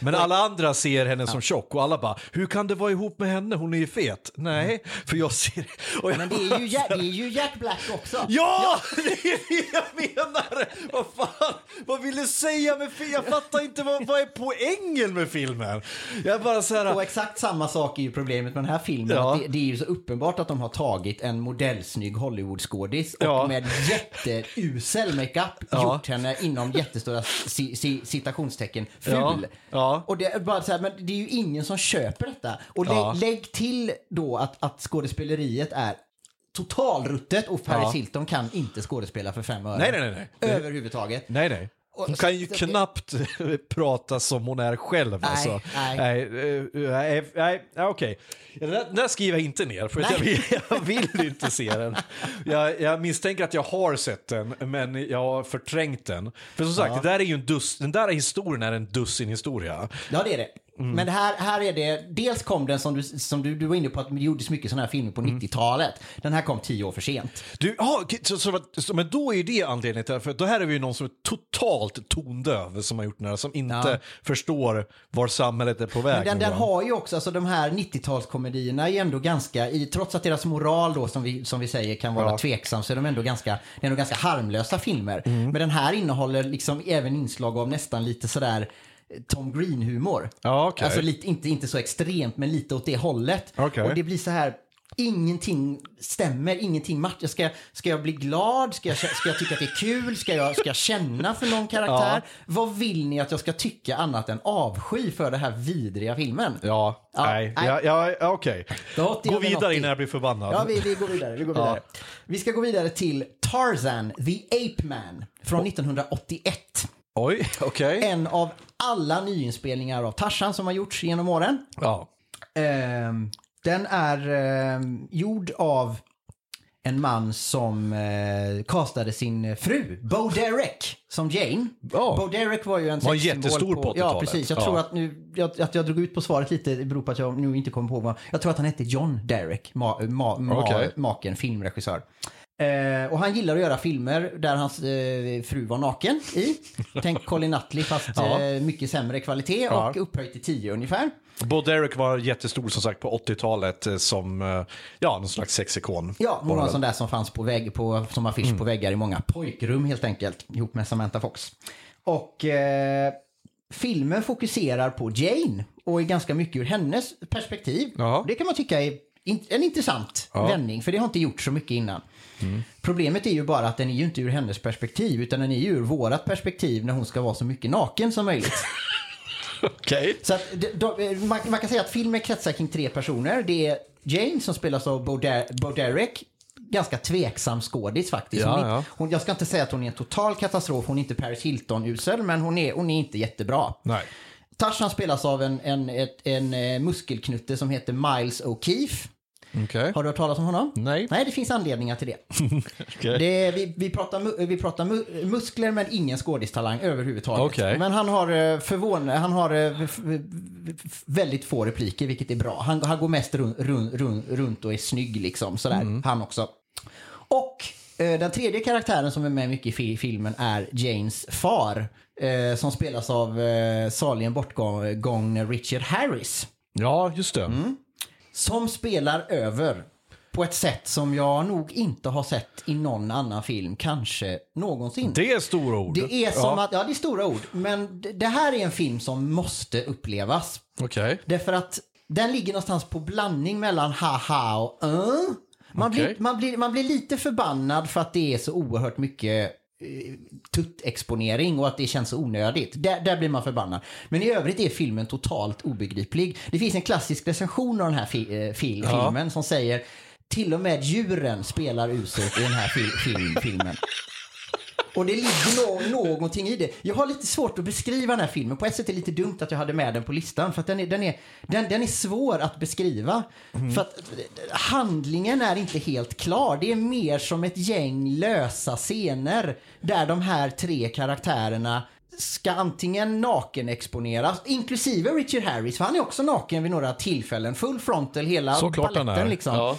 Men alla andra ser henne som tjock och alla bara, hur kan det vara ihop med henne? Hon är ju fet. Nej, för jag ser... Jag Mm. Men det är, ju det är ju Jack Black också. Ja, [LAUGHS] det är det jag menar! Vad fan, vad vill du säga med filmen? Jag fattar inte vad, vad är poängen med filmen. Jag bara så här... Och exakt samma sak är ju problemet med den här filmen. Ja. Det, det är ju så uppenbart att de har tagit en modellsnygg Hollywoodskådis och Ja. med jätteusel makeup Ja. gjort henne inom jättestora ci, ci, citationstecken ful. Ja. Och det är bara så här, men det är ju ingen som köper detta. Och lägg, Ja. lägg till då att, att skådespeleriet är totalruttet och Paris Ja. Hilton kan inte skådespela för fem öre. Nej, nej, nej, nej. Överhuvudtaget. Nej, nej. Hon kan ju knappt [LAUGHS] prata som hon är själv. Nej, alltså. nej. nej, eh, nej, nej, nej okej. Den där- Den där skriver jag inte ner, för [LAUGHS] jag vill, jag vill inte se den. Jag, jag misstänker att jag har sett den, men jag har förträngt den. För som sagt, det där är ju en dus, den där historien är en dussin historia. Ja, det är det. Mm. Men här, här är det, dels kom den som du, som du, du var inne på att det gjordes mycket sådana här filmer på Mm. 90-talet. Den här kom tio år för sent. Du, okej, så, så, så, men då är ju det anledningen till, för då här är vi ju någon som är totalt tondöv som har gjort den här, som inte Ja. förstår var samhället är på väg. Men den, den har ju också, alltså de här 90-talskomedierna är ju ändå ganska, i, trots att deras moral då som vi, som vi säger kan vara Ja. tveksam så är de ändå ganska, det är ändå ganska harmlösa filmer. Mm. Men den här innehåller liksom även inslag av nästan lite sådär Tom Green-humor. Ja, okej. Alltså lite, inte, inte så extremt, men lite åt det hållet. Okej. Och det blir så här, ingenting stämmer, ingenting matchar. Ska, ska jag bli glad? Ska jag, ska jag tycka att det är kul? Ska jag, ska jag känna för någon karaktär? Vad vill ni att jag ska tycka annat än avsky för den här vidriga filmen? Ja, Ja, nej, nej. ja, ja, ja, okej. Det Gå vidare innan jag blir förbannad. Ja, vi, vi går vidare. Vi, går vidare. vi ska gå vidare till Tarzan, the Ape Man från 1981. Oj, okej. En av alla nyinspelningar av Tarzan som har gjorts genom åren. Ja. Ehm, den är ehm, gjord av en man som eh, castade sin fru, Bo Derek, som Jane. Ja. Bo Derek var ju en Var sexsymbol jättestor på Ja, 80-talet. precis. Jag Ja. tror att nu, jag, att jag drog ut på svaret lite det beror på att jag nu inte kommer på vad. Jag tror att han hette John Derek, ma, ma, ma, Okej. maken, filmregissör. Eh, och han gillar att göra filmer där hans eh, fru var naken i. Tänk [LAUGHS] Colin Nutley fast Ja. eh, mycket sämre kvalitet Ja. och upphöjt till 10 ungefär. Bo Derek var jättestor som sagt på 80-talet eh, som eh, ja, någon slags sexikon. Ja, hon Var en sån där som fanns på vägg, på, som affisch Mm. på väggar i många pojkrum helt enkelt, ihop med Samantha Fox. Och eh, filmen fokuserar på Jane och är ganska mycket ur hennes perspektiv. Ja. Det kan man tycka är en intressant vändning, för det har inte gjort så mycket innan. Problemet är ju bara att den är ju inte ur hennes perspektiv, utan den är ju ur vårat perspektiv när hon ska vara så mycket naken som möjligt. [LAUGHS] Okej. Så att, man, man kan säga att filmen kretsar kring tre personer. Det är Jane som spelas av Bo, Der, Bo Derek. Ganska tveksam skådis faktiskt. Ja, hon, är- ja. Hon, jag ska inte säga att hon är en total katastrof. Hon är inte Paris Hilton-usel, men hon är, hon är inte jättebra. Nej. Tarzan spelas av en, en, ett, en eh, muskelknutte som heter Miles O'Keefe. Okej. Har du hört talas om honom? Nej. Nej, det finns anledningar till det. [LAUGHS] Okej. det vi, vi pratar, vi pratar mu- muskler men ingen skådistalang överhuvudtaget. Okej. Men han har, eh, förvån, han har eh, väldigt få repliker, vilket är bra. Han, han går mest run, run, run, runt och är snygg liksom, sådär. Mm. Han också. Och eh, den tredje karaktären som är med mycket i fi- filmen är Janes far. Eh, som spelas av eh, saligen bortgångne Richard Harris. Ja, just det. Mm. Som spelar över på ett sätt som jag nog inte har sett i någon annan film, kanske någonsin. Det är stora ord. Det är som ja. att, ja det är stora ord, men det- här är en film som måste upplevas. Okej. Därför att den ligger någonstans på blandning mellan haha och uh. man, Okej. blir, man, blir, man blir lite förbannad för att det är så oerhört mycket tuttexponering och att det känns så onödigt. Där, där blir man förbannad. Men i övrigt är filmen totalt obegriplig. Det finns en klassisk recension av den här fi, eh, fil, Ja. filmen som säger till och med djuren spelar uselt i den här fil, film, filmen. Och det ligger no någonting i det. Jag har lite svårt att beskriva den här filmen. På ett sätt är det lite dumt att jag hade med den på listan. För att den är, den är, den, den är svår att beskriva. För att handlingen är inte helt klar. Det är mer som ett gäng lösa scener. Där de här tre karaktärerna ska antingen nakenexponeras, inklusive Richard Harris, för han är också naken vid några tillfällen. Full frontal, hela Såklart baletten liksom. Ja.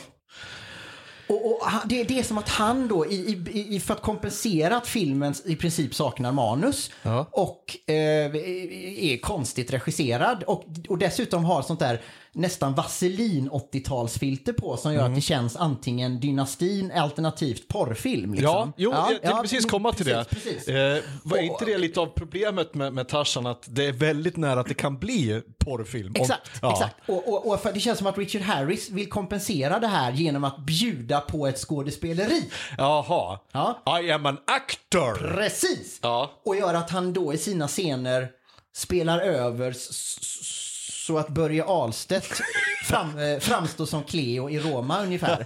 Och, och han- det, det är som att han då, i, i, i, för att kompensera att filmen i princip saknar manus Ja. och eh, är konstigt regisserad och, och dessutom har sånt där nästan vaselin 80-talsfilter på som gör Mm. att det känns antingen dynastin alternativt porrfilm. Liksom. Ja, jo, jag tänkte ja, precis komma till precis, det. Precis. Eh, var Och- inte det lite av problemet med, med Tarzan att det är väldigt nära att det kan bli porrfilm? Exakt, ja. exakt. Och, och, och för det känns som att Richard Harris vill kompensera det här genom att bjuda på ett skådespeleri. Jaha. Ja. I am an actor. Precis! Ja. Och gör att han då i sina scener spelar över så att Börje Ahlstedt fram, eh, framstår som Cleo i Roma ungefär.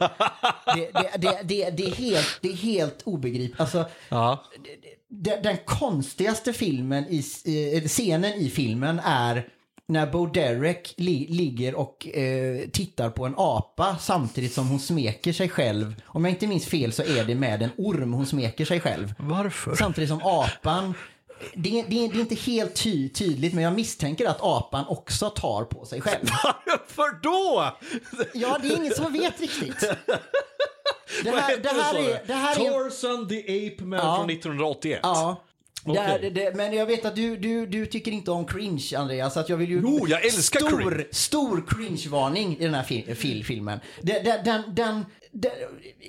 Det, det, det, det, är, helt, det är helt obegripligt. Alltså, Ja. den, den konstigaste filmen i, eh, scenen i filmen är när Bo Derek li, ligger och eh, tittar på en apa samtidigt som hon smeker sig själv. Om jag inte minns fel så är det med en orm hon smeker sig själv. Varför? Samtidigt som apan, det, det, det är inte helt ty, tydligt men jag misstänker att apan också tar på sig själv. [LAUGHS] Varför då? Ja, det är ingen som vet riktigt. [LAUGHS] Det här, det här är... Det här är Tarzan the Ape Man Ja. från 1981. Ja. Det Okej. är, det, men jag vet att du, du, du tycker inte om cringe, Andreas. Så att jag vill ju... Jo, jag älskar stor, cringe. Stor cringe-varning i den här fil, fil, filmen. Den, den, den, den,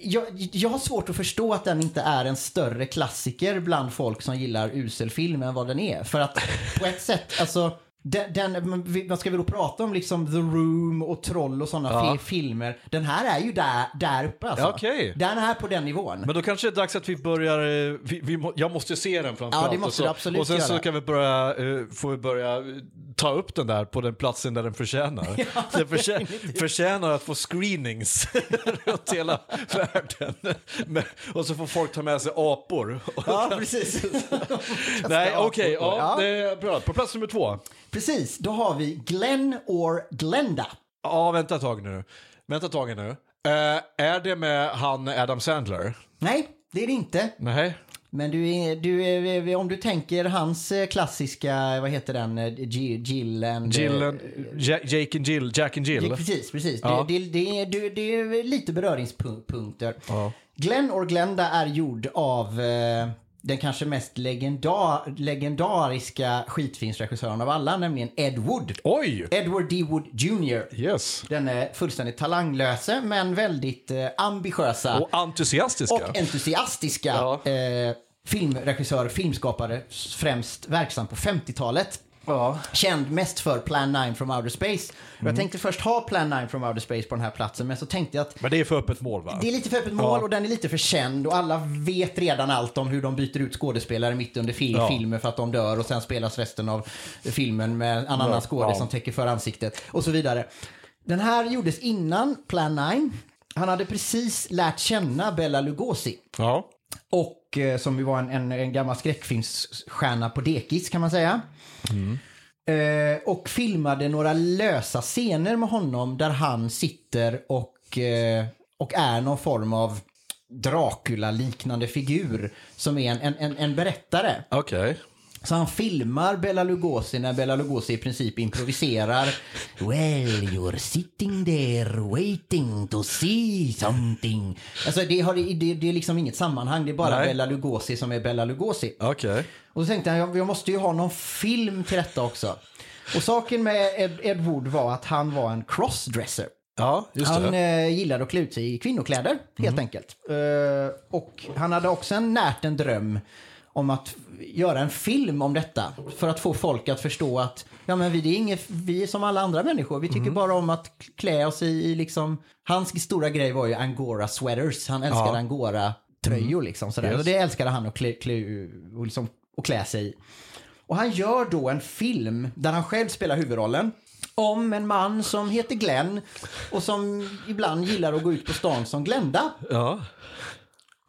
jag, jag har svårt att förstå att den inte är en större klassiker bland folk som gillar usel film än vad den är. För att på ett sätt, alltså... Den, den, man ska väl då prata om liksom The Room och Troll och sådana Ja. filmer. Den här är ju där, där uppe alltså. Ja, okej. Den är på den nivån. Men då kanske det är dags att vi börjar, eh, vi, vi, jag måste se den framförallt. Ja, det måste och så, du absolut Och sen så göra. kan vi börja, eh, får vi börja eh, ta upp den där på den platsen där den förtjänar. [LAUGHS] den förtjänar, förtjänar att få screenings [LAUGHS] runt hela [LAUGHS] världen. Men, och så får folk ta med sig apor. Ja, precis. Nej, okej, ja, Ja. det är bra. På plats nummer två. Precis, då har vi Glenn or Glenda. Ja, vänta ett tag nu. Vänta ett tag nu. Eh, är det med han Adam Sandler? Nej, det är det inte. Nej. Men du är, du är, om du tänker hans eh, klassiska, vad heter den, eh, Jill, Jill and... Jill eh, and, Ja- Jake and Jill, Jack and Jill. Precis, precis. Ja. Det, det, det, är- det, är lite beröringspunkter. Ja. Glenn or Glenda är gjord av den kanske mest legendar, legendariska skitfilmsregissören av alla, nämligen Ed Wood. Oj! Edward D. Wood Jr. Yes. Den är fullständigt talanglösa men väldigt eh, ambitiösa. Och entusiastiska. och entusiastiska Ja. eh, filmregissör, filmskapare, främst verksam på 50-talet. Ja. Känd mest för Plan 9 from Outer Space. Mm. Jag tänkte först ha Plan 9 from Outer Space på den här platsen, men så tänkte jag att Men det är för öppet mål va? det är lite för öppet mål Ja. och den är lite för känd och alla vet redan allt om hur de byter ut skådespelare mitt under fil- Ja. filmen för att de dör och sen spelas resten av filmen med en annan Ja. skådis Ja. som täcker för ansiktet och så vidare. Den här gjordes innan Plan 9. Han hade precis lärt känna Bella Lugosi. Ja. Och eh, som ju var en, en, en gammal skräckfilmsstjärna på dekis kan man säga. Eh, och filmade några lösa scener med honom där han sitter och, eh, och är någon form av Dracula-liknande figur som är en, en, en, berättare. Okej. Så han filmar Bela Lugosi när Bela Lugosi i princip improviserar. Well, you're sitting there waiting to see something. Alltså det, har, det, det är liksom inget sammanhang, det är bara Nej. Bela Lugosi som är Bela Lugosi. Okej. Och så tänkte jag, jag, jag måste ju ha någon film till detta också. Och saken med Ed, Ed Wood var att han var en crossdresser. Ja, Han eh, gillade att klä ut sig i kvinnokläder, helt enkelt. Eh, och han hade också en närt en dröm om att göra en film om detta. För att få folk att förstå att ja, men vi, är inget, vi är som alla andra människor. Vi tycker bara om att klä oss i, i liksom... Hans stora grej var ju angora sweaters. Han älskade Ja. angora tröjor liksom. Sådär. Yes. Och det älskade han att klä, klä, och liksom, och klä sig i. Och han gör då en film där han själv spelar huvudrollen. Om en man som heter Glenn och som ibland gillar att gå ut på stan som Glenda. Ja.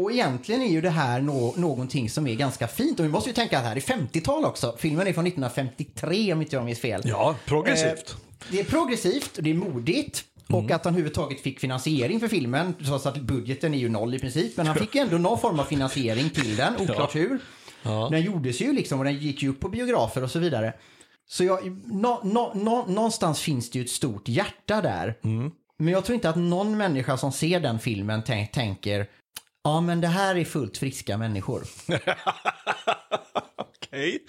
Och egentligen är ju det här nå någonting som är ganska fint. Och vi måste ju tänka att det här är 50-tal också. Filmen är från 1953 om inte jag minns fel. Ja, progressivt. Eh, det är progressivt och det är modigt. Och Mm. att han överhuvudtaget fick finansiering för filmen, trots att budgeten är ju noll i princip. Men han fick ju ändå någon form av finansiering till den, [LAUGHS] oklart hur. Den gjordes ju liksom och den gick ju upp på biografer och så vidare. Så jag, nå, nå, nå, någonstans finns det ju ett stort hjärta där. Mm. Men jag tror inte att någon människa som ser den filmen tänk, tänker Ja men det här är fullt friska människor. [LAUGHS] Okej.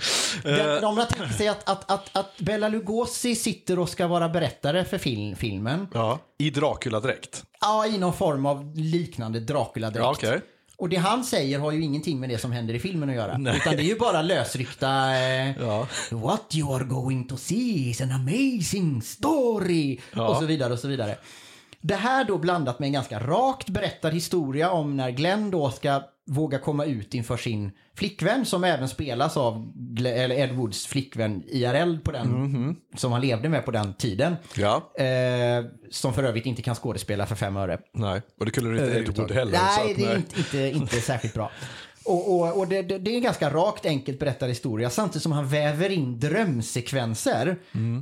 Den, om man tänker sig att, att, att, att Bella Lugosi sitter och ska vara berättare för film, filmen. Ja, i Dracula-dräkt. Ja, i någon form av liknande Dracula-dräkt. Ja, okej. Och det han säger har ju ingenting med det som händer i filmen att göra. Utan det är ju bara lösryckta... Eh, Ja. What you are going to see is an amazing story. Och så vidare och så vidare. Det här då blandat med en ganska rakt berättad historia om när Glenn då ska våga komma ut inför sin flickvän som även spelas av Ed Woods flickvän IRL på den, som han levde med på den tiden. Ja. Eh, som för övrigt inte kan skådespela för fem öre. Nej, och det kunde du inte Ed Wood heller. Nej, att, det är inte, inte, inte särskilt bra. [LAUGHS] Och, och, och det, det, det är en ganska rakt enkelt berättad historia samtidigt som han väver in drömsekvenser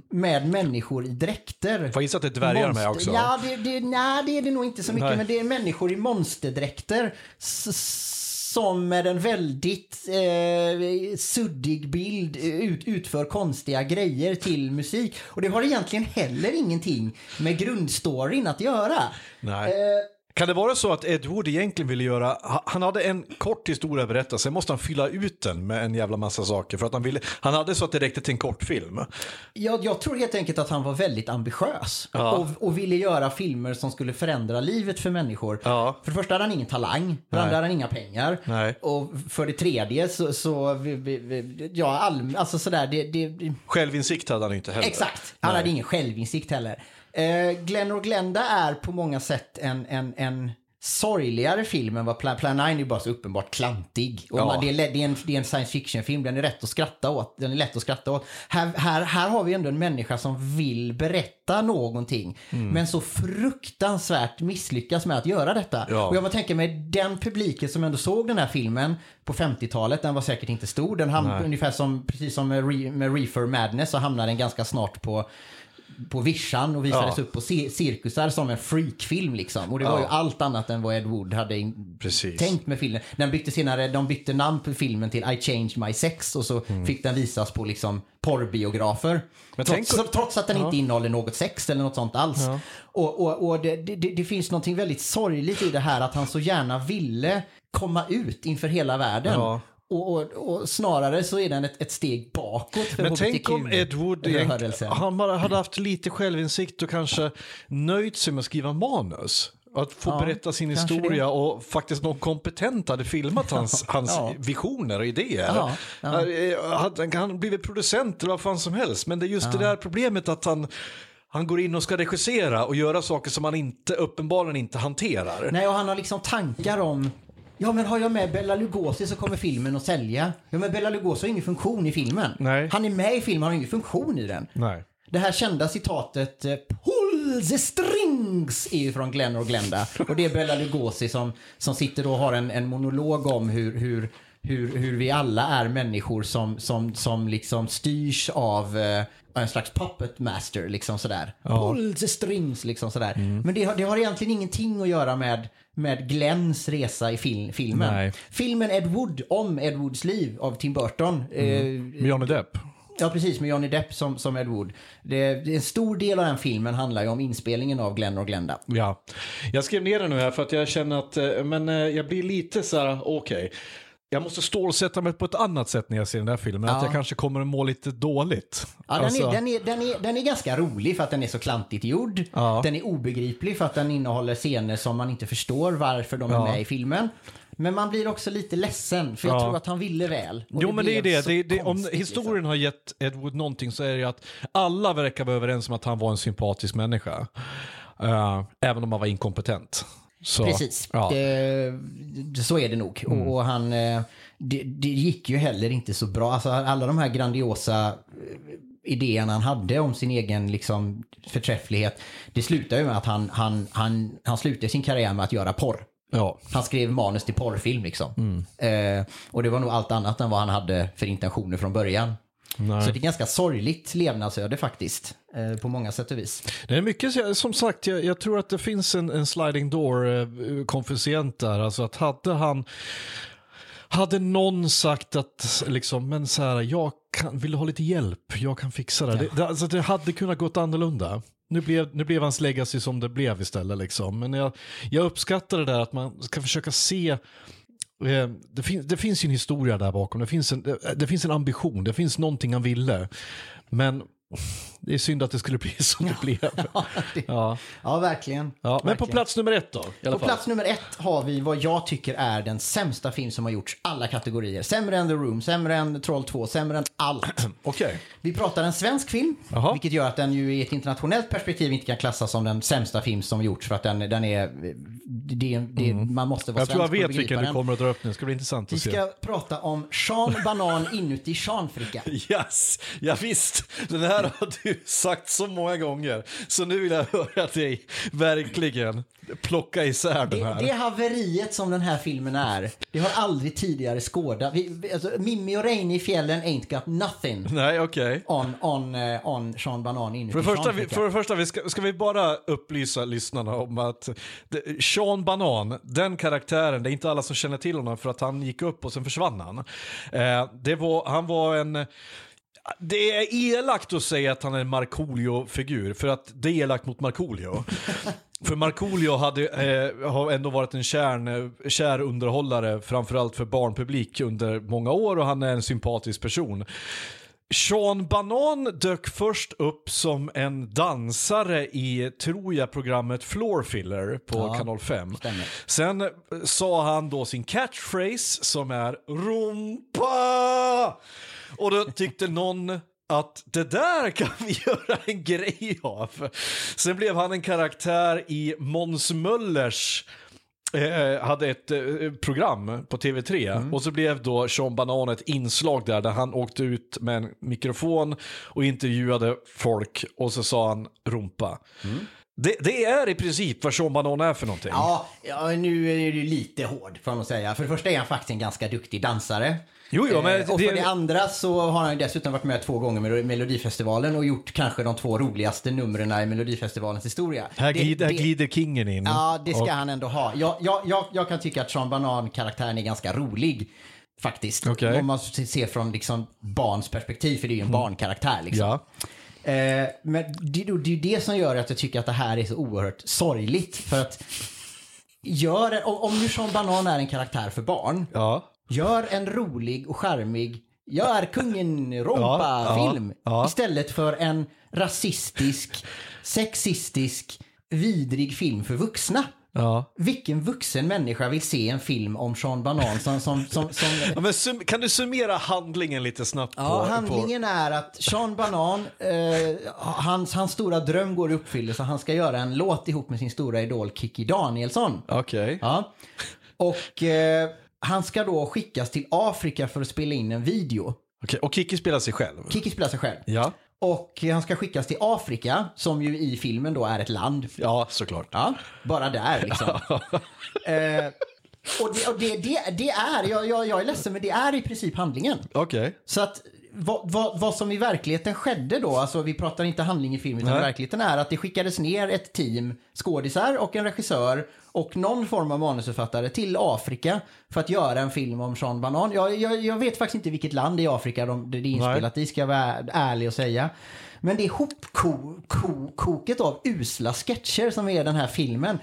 med människor i dräkter. Mm. Får jag gissa att det är dvärgar med också? Ja, det, det, nej, det är det nog inte så mycket, Nej. men det är människor i monsterdräkter. Som med en väldigt eh, suddig bild ut, utför konstiga grejer till musik. Och det har egentligen heller ingenting med grundstoryn att göra. Nej. Eh, Kan det vara så att Ed Wood egentligen ville göra, ha- han hade en kort historia att berätta, sen måste han fylla ut den med en jävla massa saker. För att han ville, han hade så att det räckte till en kortfilm. Jag, jag tror helt enkelt att han var väldigt ambitiös Ja. och, och ville göra filmer som skulle förändra livet för människor. Ja. För det första hade han ingen talang, för det andra hade han inga pengar. Nej. Och för det tredje så, så vi, vi, ja, all, alltså sådär, det, det, Självinsikt hade han inte heller. exakt. Han hade ingen självinsikt heller. Eh, Glenn och Glenda är på många sätt en, en, en sorgligare film än vad Plan, Plan 9 är ju bara så uppenbart klantig. Och Ja. man, det, är, det, är en, det är en science fiction-film, den är rätt att skratta åt. Den är lätt att skratta åt. Här, här, här har vi ändå en människa som vill berätta någonting, Mm. men så fruktansvärt misslyckas med att göra detta. Ja. Och jag bara tänker mig, den publiken som ändå såg den här filmen på 50-talet, den var säkert inte stor. Den hamnade ungefär som, precis som med, Re, med Reefer Madness, så hamnade den ganska snart på på vischan och visades Ja. upp på cir- cirkusar som en freakfilm liksom. Och det var Ja. ju allt annat än vad Ed Wood hade Precis. tänkt med filmen. Den bytte senare, de bytte namn på filmen till I changed my sex och så Mm. fick den visas på liksom porrbiografer. Men Trots, tänk- trots att den inte innehåller något sex eller något sånt alls. Och, och, och det, det, det finns någonting väldigt sorgligt i det här att han så gärna ville komma ut inför hela världen. Ja. Och, och, och snarare så är den ett, ett steg bakåt för Men tänk om Ed Wood egentligen, rörelsen. han bara hade haft lite självinsikt och kanske nöjt sig med att skriva manus. Att få Ja, berätta sin historia och faktiskt någon kompetent hade filmat [LAUGHS] hans, hans Ja. visioner och idéer. Ja, ja. Eh, Hade han blivit producent eller vad fan som helst. Men det är just det där problemet att han, han går in och ska regissera och göra saker som han inte, uppenbarligen inte hanterar. Nej, och han har liksom tankar om Ja, men har jag med Bella Lugosi så kommer filmen att sälja. Ja, men Bella Lugosi har ingen funktion i filmen. Nej. Han är med i filmen, han har ingen funktion i den. Nej. Det här kända citatet eh, Pull the strings är ju från Glenn och Glenda. Och det är Bella Lugosi som, som sitter och har en, en monolog om hur, hur, hur, hur vi alla är människor som, som, som liksom styrs av eh, en slags puppet master, liksom sådär. Pull the strings, liksom sådär. Men det har, det har egentligen ingenting att göra med, med Glenns resa i fil, filmen. Nej. Filmen Ed Wood, om Ed Woods liv av Tim Burton, eh, Med Johnny Depp. Ja, precis, med Johnny Depp som, som Ed Wood. Det, det, en stor del av den filmen handlar ju om inspelningen av Glenn och Glenda. Ja, jag skrev ner det nu här för att jag känner att eh, men, eh, jag blir lite så här, okej. Jag måste stålsätta mig på ett annat sätt när jag ser den där filmen. Att Ja. jag kanske kommer att må lite dåligt. Ja, den, Alltså, är, den, är, den, är, den är ganska rolig för att den är så klantigt gjord. Ja. Den är obegriplig för att den innehåller scener som man inte förstår varför de är Ja. med i filmen. Men man blir också lite ledsen för jag Ja. tror att han ville väl. Jo men det är det. det, det om konstigt, historien liksom. har gett Ed Wood någonting så är det ju att alla verkar vara överens om att han var en sympatisk människa. Eh, även om han var inkompetent. Så, Precis, Ja. Eh, så är det nog. Mm. Och, han, eh, det, det gick ju heller inte så bra. Alltså, alla de här grandiosa eh, idéerna han hade om sin egen liksom, förträfflighet. Det slutar ju med att han, han, han, han slutar sin karriär med att göra porr. Ja. Han skrev manus till porrfilm liksom. Eh, och det var nog allt annat än vad han hade för intentioner från början. Nej. Så det är ganska sorgligt levnadsöde faktiskt. Eh, på många sätt och vis. Det är mycket, som sagt, jag, jag tror att det finns en, en sliding door konficient där. Alltså att hade han, hade någon sagt att liksom, men så här, jag kan, vill ha lite hjälp, jag kan fixa det. Det, det, alltså, det hade kunnat gått annorlunda. Nu blev, nu blev hans legacy som det blev istället liksom. Men jag, jag uppskattar det där att man ska försöka se eh, Eh, det, fin det finns ju en historia där bakom, det finns, en, det, det finns en ambition, det finns någonting han ville. Men det är synd att det skulle bli [LAUGHS] som det blev. [LAUGHS] Ja. Ja, verkligen. Ja, men på Verkligen. plats nummer ett då? På fall. plats nummer ett har vi vad jag tycker är den sämsta film som har gjorts alla kategorier. Sämre än The Room, sämre än Troll 2, sämre än allt. [CLEARS THROAT] Okej. Vi pratar en svensk film, Jaha. vilket gör att den ju i ett internationellt perspektiv inte kan klassas som den sämsta film som gjorts för att den, den är... Det, det, Man måste vara Jag tror jag svensk för vet vilken du kommer att dra upp nu, det ska bli intressant Vi att se. ska prata om Sean Banan inuti Sean-fricka. [LAUGHS] Yes, ja, visst. Den här har du sagt så många gånger. Så nu vill jag höra dig verkligen plocka isär den Det, här. det haveriet som den här filmen är, det har aldrig tidigare skådat. Alltså, Mimmi och Reine i fjällen ain't got nothing Nej, okej. on, on, eh, on Sean Banan inuti För det första, vi, för det första vi ska, ska vi bara upplysa lyssnarna om att det, Sean Banan, den karaktären, det är inte alla som känner till honom för att han gick upp och sen försvann han. Eh, det var, han var en... Det är elakt att säga att han är en Markoolio-figur, för att det är elakt mot Markoolio. [LAUGHS] För Markoolio hade, eh, har ändå varit en kärn, kär underhållare, framförallt för barnpublik under många år och han är en sympatisk person. Sean Banan dök först upp som en dansare i, tror jag, programmet Floor Filler på Ja, kanal 5. stämmer. Sen eh, sa han då sin catchphrase som är rumpa! Och då tyckte någon att det där kan vi [LAUGHS] göra en grej av. Sen blev han en karaktär i Måns Möllers eh, hade ett eh, program på TV3 och så blev då Sean Banan ett inslag där, där han åkte ut med en mikrofon och intervjuade folk och så sa han rumpa. Det, det är i princip vad Sean Banan är för någonting. Ja, ja, nu är du lite hård får man säga. För det första är han faktiskt en ganska duktig dansare. Jo, jo, men Eh, och det- för det andra så har han dessutom varit med två gånger med Melodifestivalen och gjort kanske de två roligaste numren i Melodifestivalens historia. Här, Det- glider, här det- glider kingen in. Ja, det ska Och- han ändå ha. Jag, jag, jag, jag kan tycka att Sean Banan-karaktären är ganska rolig. Faktiskt. Mm. Om man ser från liksom barns perspektiv, för det är ju en barnkaraktär. Liksom. Ja. Eh, men det, det är ju det som gör att jag tycker att det här är så oerhört sorgligt. För att gör, om, om nu Sean Banan är en karaktär för barn, Ja. Gör en rolig och charmig jag är kungen Ja, Rompa-film ja, ja. istället för en rasistisk, sexistisk, vidrig film för vuxna. Ja. Vilken vuxen människa vill se en film om Sean Banan som... som, som, som [LAUGHS] Ja, sum, kan du summera handlingen lite snabbt? Ja, på, handlingen är att Sean Banan, eh, hans, hans stora dröm går i uppfyllelse. Han ska göra en låt ihop med sin stora idol Kiki Danielsson. På... Okej. Ja. Och eh, han ska då skickas till Afrika för att spela in en video. Okej, Och Kiki spelar sig själv? Kiki spelar sig själv. Ja. Och han ska skickas till Afrika, som ju i filmen då är ett land. Ja, såklart. Ja, bara där liksom. [LAUGHS] eh, och det, och det, det, det är, jag, jag, jag är ledsen, men det är i princip handlingen. Okej. Så att vad, vad, vad som i verkligheten skedde då, alltså vi pratar inte handling i filmen, utan Nej. verkligheten är att det skickades ner ett team skådisar och en regissör och någon form av manusförfattare till Afrika för att göra en film om Sean Banan. Jag, jag, jag vet faktiskt inte vilket land i Afrika de, det är inspelat i, ska jag vara ärlig och säga. Men det är hopkoket av usla sketcher som är den här filmen.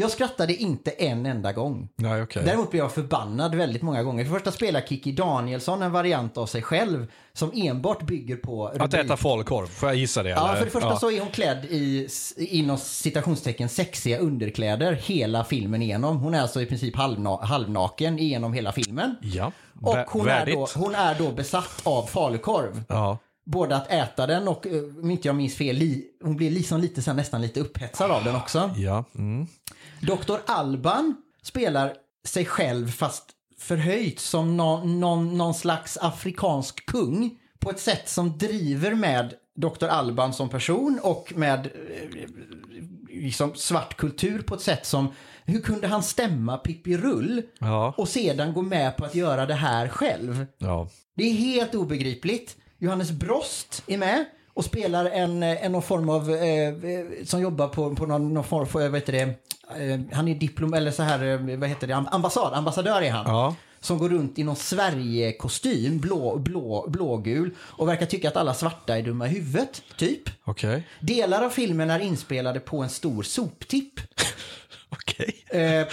Jag skrattade inte en enda gång. Nej, okej. Däremot blev jag förbannad väldigt många gånger. För första spelar Kiki Danielsson en variant av sig själv som enbart bygger på Att äta falukorv, får jag gissa det? Ja, eller? för det första Ja. så är hon klädd i inom citationstecken sexiga underkläder hela filmen igenom. Hon är alltså i princip halvna halvnaken igenom hela filmen. Ja, Och hon är, då, hon är då besatt av falukorv. Ja. Både att äta den och, eh, om inte jag minns fel, li, hon blir liksom lite, så nästan lite upphetsad av den också. Ja. Mm. Dr. Alban spelar sig själv fast förhöjt som någon, någon, någon slags afrikansk kung på ett sätt som driver med Dr. Alban som person och med eh, liksom svart kultur på ett sätt som, hur kunde han stämma Pippi Rull Ja. och sedan gå med på att göra det här själv? Ja. Det är helt obegripligt. Johannes Brost är med och spelar en, en någon form av, eh, eh, som jobbar på, på någon, någon form, för, vad heter det, eh, han är diplom, eller så här, eh, vad heter det, ambassad, ambassadör är han. Ja. Som går runt i någon Sverige-kostym, blå, blå, blågul och verkar tycka att alla svarta är dumma i huvudet, typ. Okej. Delar av filmen är inspelade på en stor soptipp. [LAUGHS] Okej. Eh,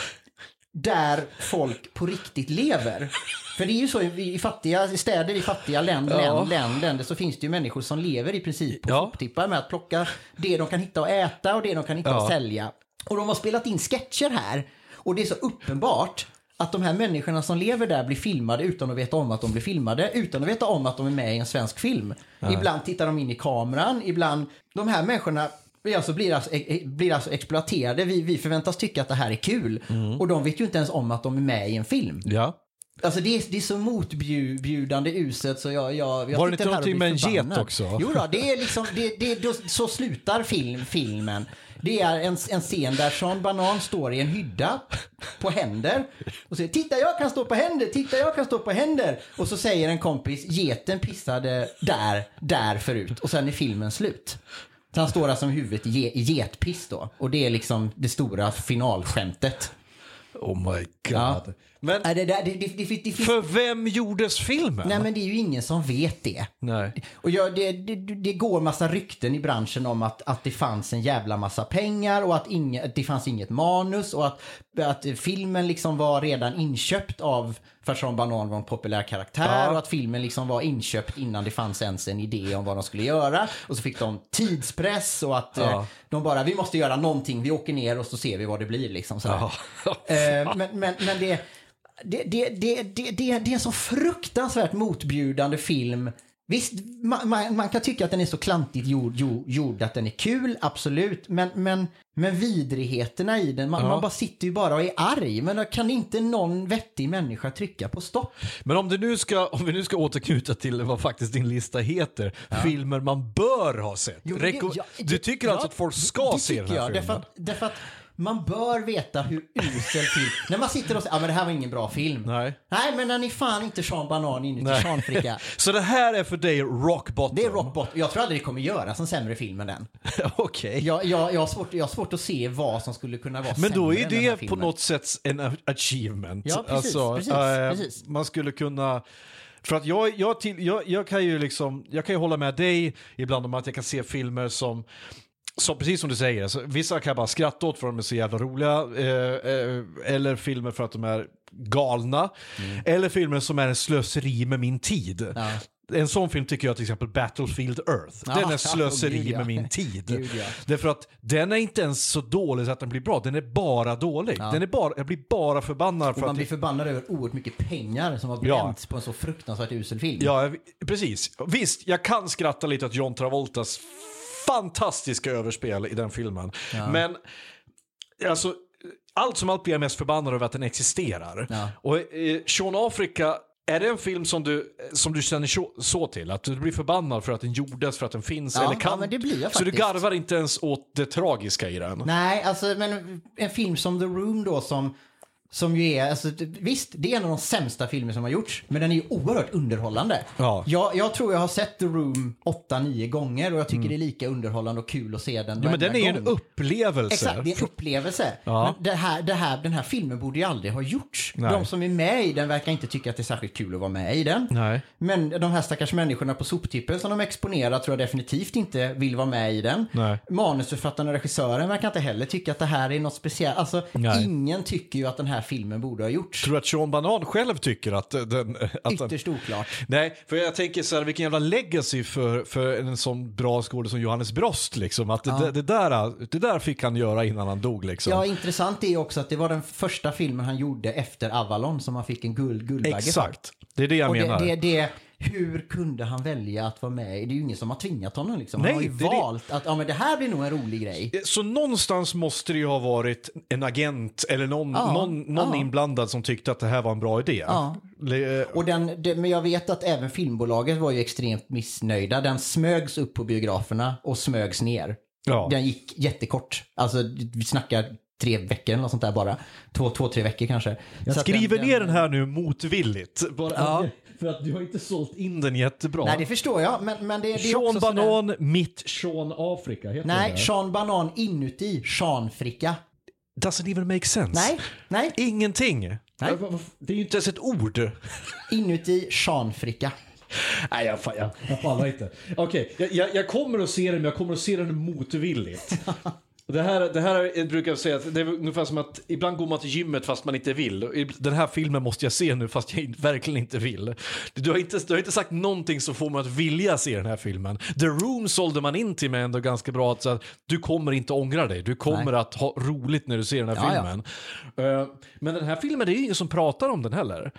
där folk på riktigt lever. För det är ju så i, fattiga i städer, i fattiga länder, Ja. länder, länder, så finns det ju människor som lever i princip på Ja. soptippar med att plocka det de kan hitta och äta och det de kan hitta Ja. och sälja. Och de har spelat in sketcher här och det är så uppenbart att de här människorna som lever där blir filmade utan att veta om att de blir filmade, utan att veta om att de är med i en svensk film. Ibland tittar de in i kameran, ibland... De här människorna blir alltså, blir alltså, e- e- blir alltså exploaterade. Vi, vi förväntas tycka att det här är kul. Och de vet ju inte ens om att de är med i en film. Ja. Alltså det är, det är så motbjudande uselt så jag, jag, jag Var det inte någonting med en get också? Jo då, det är liksom, det, det, då, så slutar film, filmen. Det är en, en scen där Sean Banan står i en hydda på händer och säger titta jag kan stå på händer, titta jag kan stå på händer. Och så säger en kompis geten pissade där, där förut och sen är filmen slut. Så han står alltså med huvudet i ge- i getpiss då och det är liksom det stora finalskämtet. Oh my god. Ja. Men Nej, det, där- det, det, det, det, det finns för vem gjordes filmen? Nej men det är ju ingen som vet det. Nej. Och jag, det, det, det går massa rykten i branschen om att, att det fanns en jävla massa pengar och att, inge, att det fanns inget manus och att, att filmen liksom var redan inköpt av Sean Banan var en populär karaktär Ja. och att filmen liksom var inköpt innan det fanns ens en idé om vad de skulle göra. Och så fick de tidspress och att Ja. eh, de bara, vi måste göra någonting, vi åker ner och så ser vi vad det blir liksom. Sådär. Ja. [LAUGHS] Eh, men, men, men det, det, det, det, det, det, det är en så fruktansvärt motbjudande film. Visst, man, man, man kan tycka att den är så klantigt gjord, gjord, gjord att den är kul, absolut. Men, men, men vidrigheterna i den, man, Ja. man bara sitter ju bara och är arg. Men kan inte någon vettig människa trycka på stopp? Men om, du nu ska, om vi nu ska återknyta till vad faktiskt din lista heter, filmer man bör ha sett. Jo, det- ja, du det- tycker ja, alltså att folk ska det se den tycker här jag, filmen? Därför att, därför att man bör veta hur usel film... när man sitter och säger ja men det här var ingen bra film. Nej. Nej, men den är fan inte Sean Banan inuti Nej. Sean-fricka. [LAUGHS] Så det här är för dig rock bottom? Det är rockbot. Jag tror aldrig det kommer göras en sämre film än den. [LAUGHS] Okej. Jag, jag, jag, har svårt, jag har svårt att se vad som skulle kunna vara Men då sämre är det på något sätt en achievement. Ja, precis, precis, eh, precis. Man skulle kunna... För att jag, jag, till, jag, jag kan ju liksom, jag kan ju hålla med dig ibland om att jag kan se filmer som som, precis som du säger, alltså, vissa kan jag bara skratta åt för att de är så jävla roliga. Eh, eh, eller filmer för att de är galna. Mm. Eller filmer som är en slöseri med min tid. En sån film tycker jag till exempel Battlefield Earth. Ja, den är ja, slöseri ja. med min tid. Gud, ja. Därför att den är inte ens så dålig så att den blir bra, den är bara dålig. Den är bara, jag blir bara förbannad Och för man att... blir förbannad över oerhört mycket pengar som har Ja. bränts på en så fruktansvärt usel film. Ja, precis. Visst, jag kan skratta lite åt John Travoltas fantastiska överspel i den filmen. Men alltså, allt som allt blir jag mest förbannad över att den existerar. Ja. Och eh, Sean Africa, är det en film som du, som du känner så, så till? Att du blir förbannad för att den gjordes, för att den finns? Ja, eller kan, ja, men det blir jag Så du faktiskt. garvar inte ens åt det tragiska i den? Nej, alltså men en film som The Room då som som ju är, alltså, visst, det är en av de sämsta filmer som har gjorts, men den är ju oerhört underhållande. Ja. Jag, jag tror jag har sett The Room 8-9 gånger och jag tycker det är lika underhållande och kul att se den Mm. Ja, men den är ju en upplevelse. Exakt, det är en upplevelse. Ja. Men det här, det här, den här filmen borde ju aldrig ha gjorts. Nej. De som är med i den verkar inte tycka att det är särskilt kul att vara med i den. Nej. Men de här stackars människorna på soptippen som de exponerar tror jag definitivt inte vill vara med i den. Nej. Manusförfattaren och regissören verkar inte heller tycka att det här är något speciellt. Alltså, Nej. ingen tycker ju att den här filmen borde ha gjorts. Tror du att Sean Banan själv tycker att den... Att den Ytterst oklart. Nej, för jag tänker så här, vilken jävla legacy för, för en sån bra skådespelare som Johannes Brost liksom. Att det, det, det, där, det där fick han göra innan han dog liksom. Ja, intressant är också att det var den första filmen han gjorde efter Avalon som han fick en guld, guldbagge. Exakt, det är det jag Och menar. det, det, det, hur kunde han välja att vara med? Det är ju ingen som har tvingat honom liksom. Nej, han har ju är det- valt att ja, men det här blir nog en rolig grej. Så någonstans måste det ju ha varit en agent eller någon, Ja, någon, någon ja. inblandad som tyckte att det här var en bra idé. Ja. Och den, det, men jag vet att även filmbolaget var ju extremt missnöjda. Den smögs upp på biograferna och smögs ner. Ja. Den gick jättekort. Alltså vi snackar tre veckor eller något sånt där bara. Två, två tre veckor kanske. Jag Så skriver ner den här nu motvilligt. Bara, Ja. För att du har inte sålt in den jättebra. Nej, det förstår jag. Men, men det, det är Sean också sådär- Banan, mitt Sean Afrika. Heter Nej, det? Sean Banan inuti Sean Fricka. Doesn't even make sense. Nej, nej. Ingenting. Nej. Det är ju inte ens ett ord. Inuti Sean Fricka. Nej, jag, jag, jag pallar inte. Okej, jag, jag, jag kommer att se den, men jag kommer att se den motvilligt. [LAUGHS] Det här, det här är- brukar jag säga, att det är ungefär som att ibland går man till gymmet fast man inte vill. Den här filmen måste jag se nu fast jag verkligen inte vill. Du har inte, du har inte sagt någonting som får mig att vilja se den här filmen. The Room sålde man in till mig ändå ganska bra. Att, så att du kommer inte ångra dig. Du kommer Nej. att ha roligt när du ser den här Ja, ja. filmen. Eh, men den här filmen, det är ingen som pratar om den heller.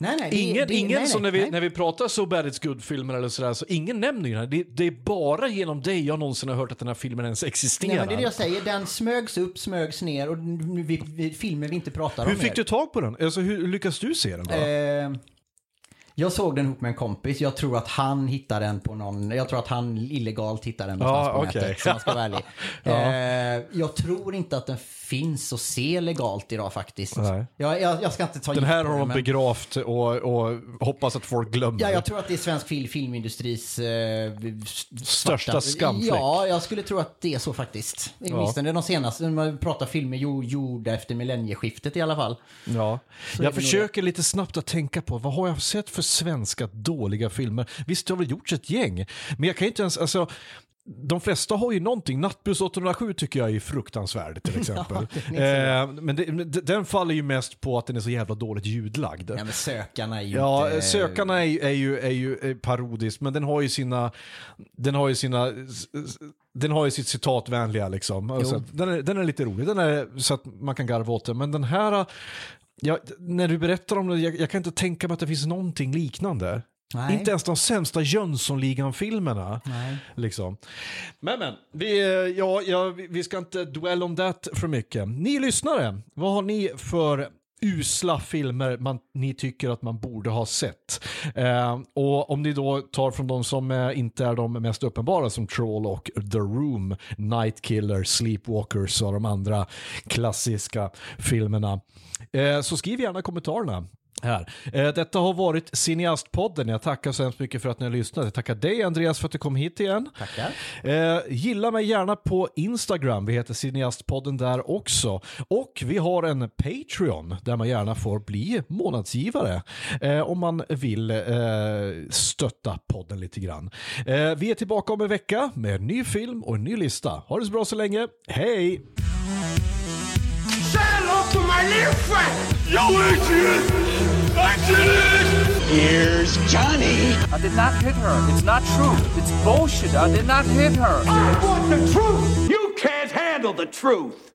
Nej, nej. det- Ingen, det, ingen nej, som när vi, när vi pratar So Bad It's Good-filmer eller sådär, så ingen nämner ju den. Det, det är bara genom dig jag någonsin har hört att den här filmen ens existerar. Nej, men det är det jag säger. Den smögs upp, smögs ner och vi, vi, filmen vi inte pratar om hur fick mer. du tag på den? Alltså, hur lyckas du se den då? Eh, jag såg den ihop med en kompis. Jag tror att han hittade den på någon, jag tror att han illegalt hittade den någonstans Ja, på okej. nätet. Så man ska vara ärlig. [LAUGHS] Ja. eh, jag tror inte att den finns att se legalt idag faktiskt. Nej. Jag, jag, jag ska inte ta den här har de men- begravt och, och hoppas att folk glömmer. Ja, jag tror att det är svensk fil filmindustris eh, Största skamfläck. Ja, jag skulle tro att det är så faktiskt. Åtminstone de senaste, när man pratar filmer jo- gjorda efter millennieskiftet i alla fall. Ja. Jag det nog försöker lite snabbt att tänka på vad har jag sett för svenska dåliga filmer? Visst, det har väl gjorts ett gäng, men jag kan inte ens, alltså de flesta har ju någonting. Nattbuss 807 tycker jag är fruktansvärd till [LAUGHS] exempel. eh, men det, den faller ju mest på att den är så jävla dåligt ljudlagd. Ja, men sökarna är ju Ja, inte... Sökarna är, är ju, är ju eh, parodiskt, men den har ju sina, den har ju sina, den har ju sitt citatvänliga liksom. Alltså, den, är, den är lite rolig, den är så att man kan garva åt den, men den här, ja, när du berättar om det, jag, jag kan inte tänka mig att det finns någonting liknande. Nej. Inte ens de sämsta Jönssonligan-filmerna. Liksom. Men men, vi, eh, ja, ja, vi- ska inte dwell om det för mycket. Ni lyssnare, vad har ni för usla filmer man, ni tycker att man borde ha sett? Eh, och om ni då tar från de som eh, inte är de mest uppenbara som Troll och The Room, Night Killer, Sleepwalkers och de andra klassiska filmerna. Eh, så skriv gärna kommentarerna här. Eh, detta har varit Cineastpodden. Jag tackar så hemskt mycket för att ni har lyssnat. Jag tackar dig Andreas för att du kom hit igen. Tackar. Eh, gilla mig gärna på Instagram. Vi heter Cineastpodden där också. Och vi har en Patreon där man gärna får bli månadsgivare eh, om man vill stötta podden lite grann. Vi är tillbaka om en vecka med en ny film och en ny lista. Ha det så bra så länge. Hej! Say hello to my little friend! Yo, Adrian! Adrian! Here's Johnny. I did not hit her. It's not true. It's bullshit. I did not hit her. I want the truth! You can't handle the truth!